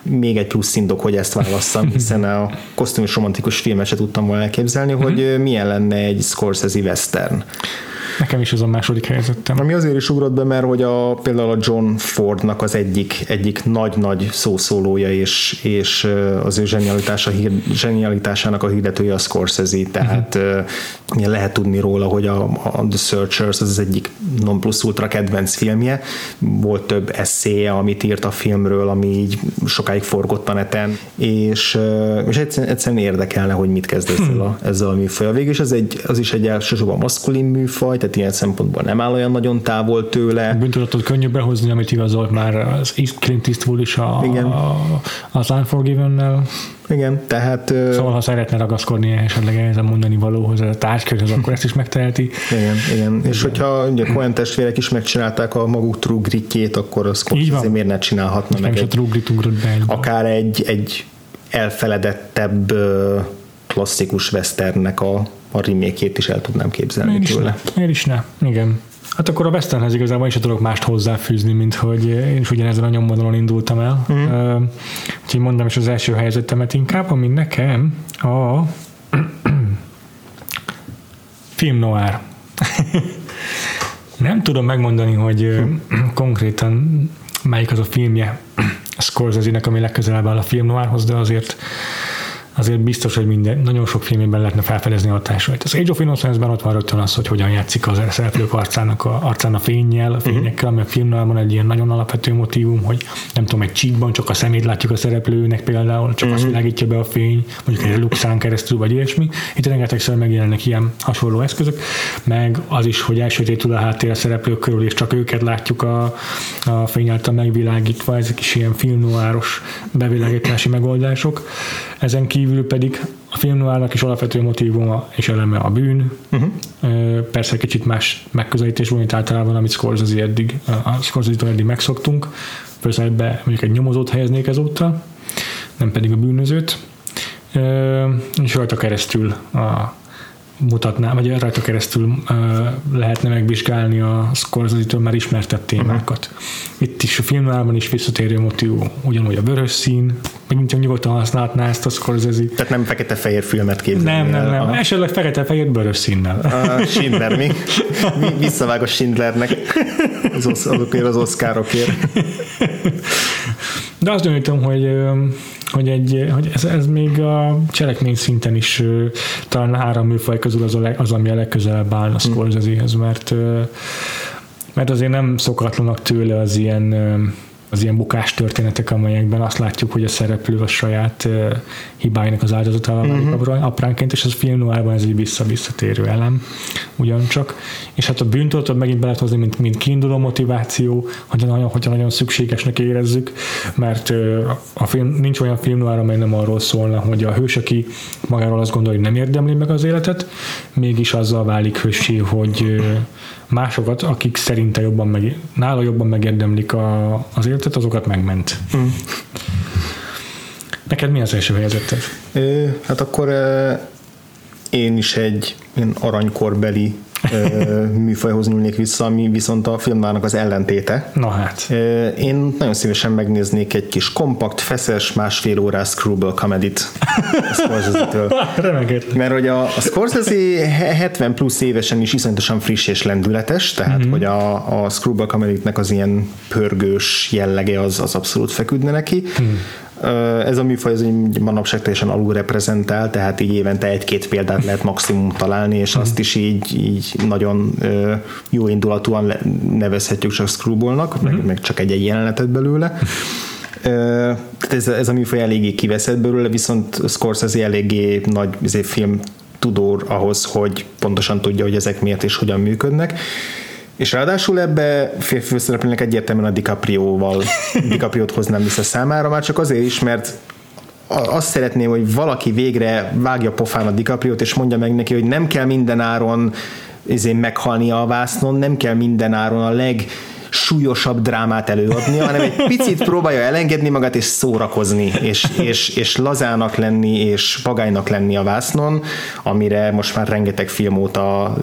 Speaker 1: még egy plusz indok, hogy ezt válasszam, *laughs* hiszen a kosztümös romantikus filmet se tudtam volna elképzelni, hogy ö, milyen lenne egy Scorsese western.
Speaker 2: Nekem is ez a második helyzetem.
Speaker 1: Ami azért is ugrott be, mert hogy a, például a John Fordnak az egyik, egyik nagy-nagy szószólója és, és az ő zsenialitása, hír, zsenialitásának a hirdetője a Scorsese, tehát uh-huh. lehet tudni róla, hogy a, a The Searchers az az egyik non plus ultra kedvenc filmje, volt több eszéje, amit írt a filmről, ami így sokáig forgott a neten, és, és egyszerűen, egyszerűen érdekelne, hogy mit kezd ezzel a, ezzel a műfajjal. Végül is ez egy, az is egy elsősorban maszkulin műfaj, tehát ilyen szempontból nem áll olyan nagyon távol tőle.
Speaker 2: bűntudatot könnyű behozni, amit igazolt már az Clint Eastwood is a,
Speaker 1: Igen.
Speaker 2: a, az Unforgiven-nel.
Speaker 1: Igen, tehát
Speaker 2: Szóval, ha szeretne ragaszkodni esetleg ehhez a mondani valóhoz, a tárgykörhöz, akkor ezt is megteheti.
Speaker 1: igen, igen. És hogyha ugye olyan testvérek is megcsinálták a maguk true gritjét, akkor az azért miért ne csinálhatna
Speaker 2: Nem
Speaker 1: meg
Speaker 2: is a
Speaker 1: egy,
Speaker 2: trugrit ugrott be
Speaker 1: akár egy, egy elfeledettebb klasszikus westernnek a, a remake is el tudnám képzelni
Speaker 2: Miért is
Speaker 1: tőle.
Speaker 2: ne? Miért is ne? Igen. Hát akkor a Westernhez igazából én sem tudok mást hozzáfűzni, mint hogy én is ugyanezen a nyomvonalon indultam el. Mm. Uh, úgyhogy mondom is az első helyzetemet inkább, ami nekem a *clears throat* film noir. *laughs* Nem tudom megmondani, hogy ö, konkrétan melyik az a filmje *clears throat* Scorsese-nek, ami legközelebb áll a film noirhoz, de azért azért biztos, hogy minden, nagyon sok filmében lehetne felfedezni a hatásait. Az Age of Innocence-ben ott van rögtön az, hogy hogyan játszik az szereplők arcának a, arcán a fényjel, a fényekkel, ami a filmnál van egy ilyen nagyon alapvető motivum, hogy nem tudom, egy csíkban csak a szemét látjuk a szereplőnek például, csak azt világítja be a fény, mondjuk egy luxán keresztül, vagy ilyesmi. Itt rengetegszer megjelennek ilyen hasonló eszközök, meg az is, hogy elsötétül a háttér a szereplők körül, és csak őket látjuk a, a fény által megvilágítva, ezek is ilyen filmnoáros bevilágítási megoldások. Ezen kívül pedig a filmnoárnak is alapvető motivuma és eleme a bűn. Uh-huh. Persze kicsit más megközelítés volt, mint általában, amit Scorsese eddig, a Scorsese-től eddig megszoktunk. Főszerepbe mondjuk egy nyomozót helyeznék ezúttal, nem pedig a bűnözőt. És rajta keresztül a mutatná, vagy rajta keresztül uh, lehetne megvizsgálni a Scorsese-től már ismertett témákat. Itt is a filmvárban is visszatérő motivú, ugyanúgy a vörös szín, megint nyugodtan használhatná ezt a Scorsese.
Speaker 1: Tehát nem fekete-fehér filmet képzelni
Speaker 2: Nem, nem, nem.
Speaker 1: el.
Speaker 2: Esetleg fekete-fehér vörös színnel.
Speaker 1: A Schindler, mi? mi? Visszavág a Schindlernek az, azokért az oszkárokért. *laughs*
Speaker 2: De azt gyanítom, hogy, hogy, egy, hogy ez, ez még a cselekmény szinten is talán három műfaj közül az, a leg, az ami a legközelebb áll a Scorsesehez, mert, mert azért nem szokatlanak tőle az ilyen az ilyen bukás történetek, amelyekben azt látjuk, hogy a szereplő a saját uh, hibáinak az áldozatával válik uh-huh. apránként, és az film noirban ez egy vissza-visszatérő elem ugyancsak. És hát a bűntöltöt megint be lehet hozni, mint, mint kiinduló motiváció, hogyha nagyon, hogyha nagyon szükségesnek érezzük, mert uh, a film, nincs olyan film noir, amely nem arról szólna, hogy a hős, aki magáról azt gondolja, hogy nem érdemli meg az életet, mégis azzal válik hősé, hogy uh, másokat, akik szerinte jobban meg, nála jobban megérdemlik a, az életet, azokat megment. Mm. Neked mi az első fejezeted?
Speaker 1: Ö, hát akkor én is egy ilyen aranykorbeli műfajhoz nyúlnék vissza, ami viszont a filmvárnak az ellentéte.
Speaker 2: Na hát.
Speaker 1: Én nagyon szívesen megnéznék egy kis kompakt, feszes, másfél órás screwball comedy-t a Scorsese-től. *laughs*
Speaker 2: Remekért.
Speaker 1: Mert hogy a, a Scorsese 70 plusz évesen is iszonyatosan friss és lendületes, tehát mm-hmm. hogy a, a Screwball comedy az ilyen pörgős jellege az, az abszolút feküdne neki. Mm. Ez a műfaj az manapság teljesen alulreprezentál, tehát így évente egy-két példát lehet maximum találni, és azt is így, így nagyon jó indulatúan nevezhetjük csak Screwballnak, meg, meg csak egy-egy jelenetet belőle. Tehát ez, ez a műfaj eléggé kiveszett belőle, viszont Scorsese eléggé nagy ezért film tudór ahhoz, hogy pontosan tudja, hogy ezek miért és hogyan működnek. És ráadásul ebbe főszereplőnek egyértelműen a DiCaprio-val, *laughs* DiCaprio-t hoznám vissza számára, már csak azért is, mert azt szeretném, hogy valaki végre vágja pofán a DiCaprio-t, és mondja meg neki, hogy nem kell minden áron ezért meghalni a vásznon, nem kell minden áron a leg súlyosabb drámát előadni, hanem egy picit próbálja elengedni magát és szórakozni, és, és, és lazának lenni, és pagálynak lenni a vásznon, amire most már rengeteg film óta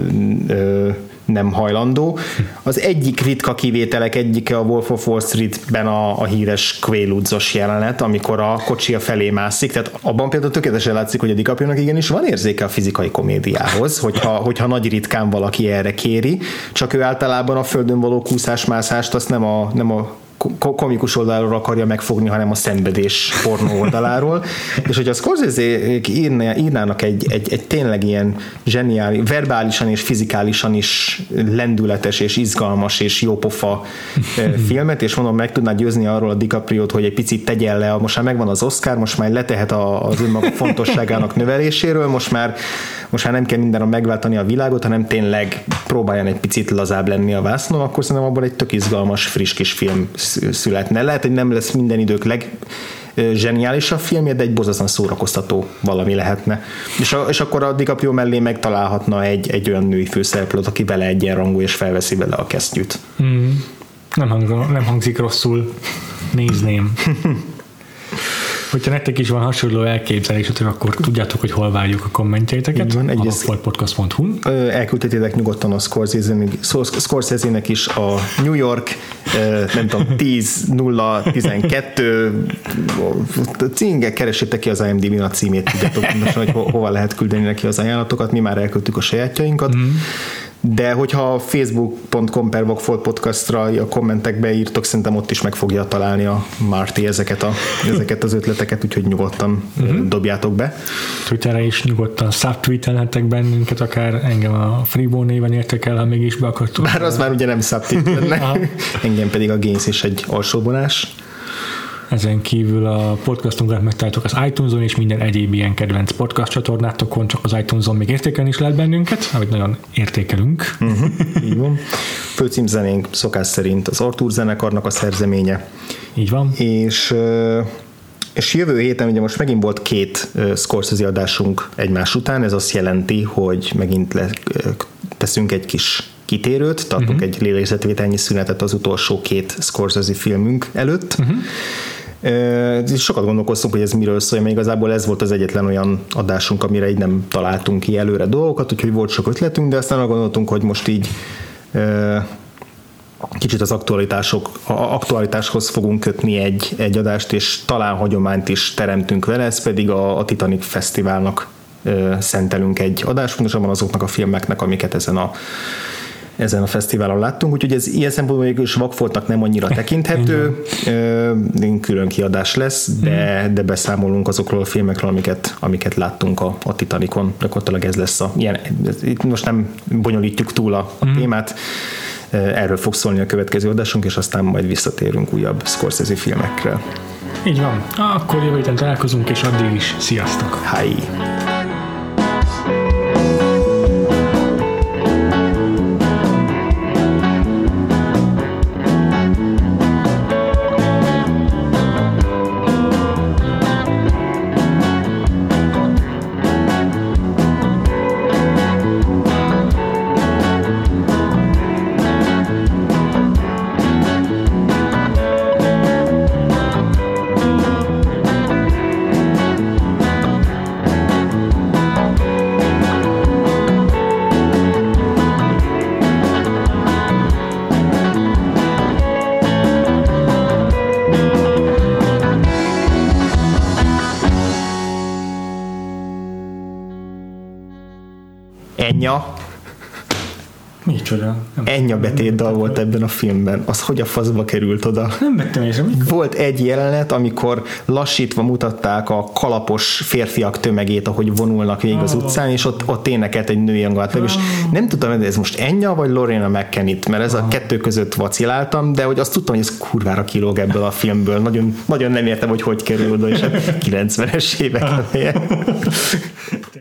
Speaker 1: ö, nem hajlandó. Az egyik ritka kivételek egyike a Wolf of Wall Street-ben a, a híres Quaaludes-os jelenet, amikor a kocsia felé mászik, tehát abban például tökéletesen látszik, hogy a dicaprio igenis van érzéke a fizikai komédiához, hogyha, hogyha nagy ritkán valaki erre kéri, csak ő általában a földön való kúszás-mászást azt nem a, nem a komikus oldalról akarja megfogni, hanem a szenvedés pornó oldaláról. *laughs* és hogy a Scorsese írnának egy, egy, egy tényleg ilyen zseniális, verbálisan és fizikálisan is lendületes és izgalmas és jópofa *laughs* filmet, és mondom, meg tudná győzni arról a DiCaprio-t, hogy egy picit tegyen le, most már megvan az Oscar, most már letehet az önmaga fontosságának növeléséről, most már, most már nem kell mindenre megváltani a világot, hanem tényleg próbáljon egy picit lazább lenni a vásznon, akkor szerintem abban egy tök izgalmas, friss kis film születne. Lehet, hogy nem lesz minden idők leg zseniálisabb filmje, de egy borzasztóan szórakoztató valami lehetne. És, a, és akkor a DiCaprio mellé megtalálhatna egy, egy olyan női főszereplőt, aki vele egyenrangú és felveszi vele a kesztyűt.
Speaker 2: Mm. Nem, hang, nem hangzik rosszul. Nézném. *laughs* Hogyha nektek is van hasonló elképzelésetek, akkor tudjátok, hogy hol várjuk a kommentjeiteket.
Speaker 1: van,
Speaker 2: a podcast.hu
Speaker 1: Elküldhetétek nyugodtan a Scorsese-nek is a New York, nem tudom, *laughs* 10-0-12 címge, keresétek ki az IMDb-n a címét, tudjátok hogy ho- hova lehet küldeni neki az ajánlatokat, mi már elküldtük a sajátjainkat. Mm de hogyha facebook.com per podcastra a kommentekbe írtok, szerintem ott is meg fogja találni a Marty ezeket, a, ezeket az ötleteket, úgyhogy nyugodtan uh-huh. dobjátok be.
Speaker 2: Twitterre is nyugodtan subtweetelhetek bennünket, akár engem a Freebo néven értek el, ha mégis be akartok.
Speaker 1: Bár az már ugye nem subtweet engem pedig a Gains és egy alsóbonás.
Speaker 2: Ezen kívül a podcastunkat megtaláltok az iTunes-on és minden egyéb ilyen kedvenc podcast csatornátokon, csak az iTunes-on még értékelni is lehet bennünket, amit nagyon értékelünk.
Speaker 1: Uh-huh, így van. Főcímzenénk szokás szerint az Artur zenekarnak a szerzeménye.
Speaker 2: Így van.
Speaker 1: És és jövő héten ugye most megint volt két Scorsese adásunk egymás után, ez azt jelenti, hogy megint le, teszünk egy kis kitérőt, tartunk uh-huh. egy lélegzetvételnyi szünetet az utolsó két Scorsese filmünk előtt, uh-huh Sokat gondolkoztunk, hogy ez miről szól, mert igazából ez volt az egyetlen olyan adásunk, amire így nem találtunk ki előre dolgokat, úgyhogy volt sok ötletünk, de aztán gondoltunk, hogy most így kicsit az aktualitások, a aktualitáshoz fogunk kötni egy, egy adást, és talán hagyományt is teremtünk vele, ez pedig a, a Titanic Fesztiválnak szentelünk egy adást, pontosabban azoknak a filmeknek, amiket ezen a ezen a fesztiválon láttunk, úgyhogy ez ilyen szempontból is Vakfoltnak nem annyira *laughs* tekinthető, külön kiadás lesz, de, mhm. de beszámolunk azokról a filmekről, amiket, amiket láttunk a, a Titanicon, gyakorlatilag ez lesz a ilyen, itt most nem bonyolítjuk túl a, a mm. témát, erről fog szólni a következő adásunk, és aztán majd visszatérünk újabb Scorsese filmekre.
Speaker 2: Így van. Akkor jövő héten találkozunk, és addig is sziasztok!
Speaker 1: Hi!
Speaker 2: Micsoda?
Speaker 1: Ennyi a betétdal volt ebben a filmben. Az hogy a faszba került oda?
Speaker 2: Nem vettem észre.
Speaker 1: Volt egy jelenet, amikor lassítva mutatták a kalapos férfiak tömegét, ahogy vonulnak végig az utcán, és ott, ott énekelt egy női hangolat. És nem tudtam, hogy ez most Enya vagy Lorena McKennitt, mert ez a kettő között vaciláltam, de hogy azt tudtam, hogy ez kurvára kilóg ebből a filmből. Nagyon, nagyon nem értem, hogy hogy kerül oda, és hát *laughs* 90-es évek *laughs*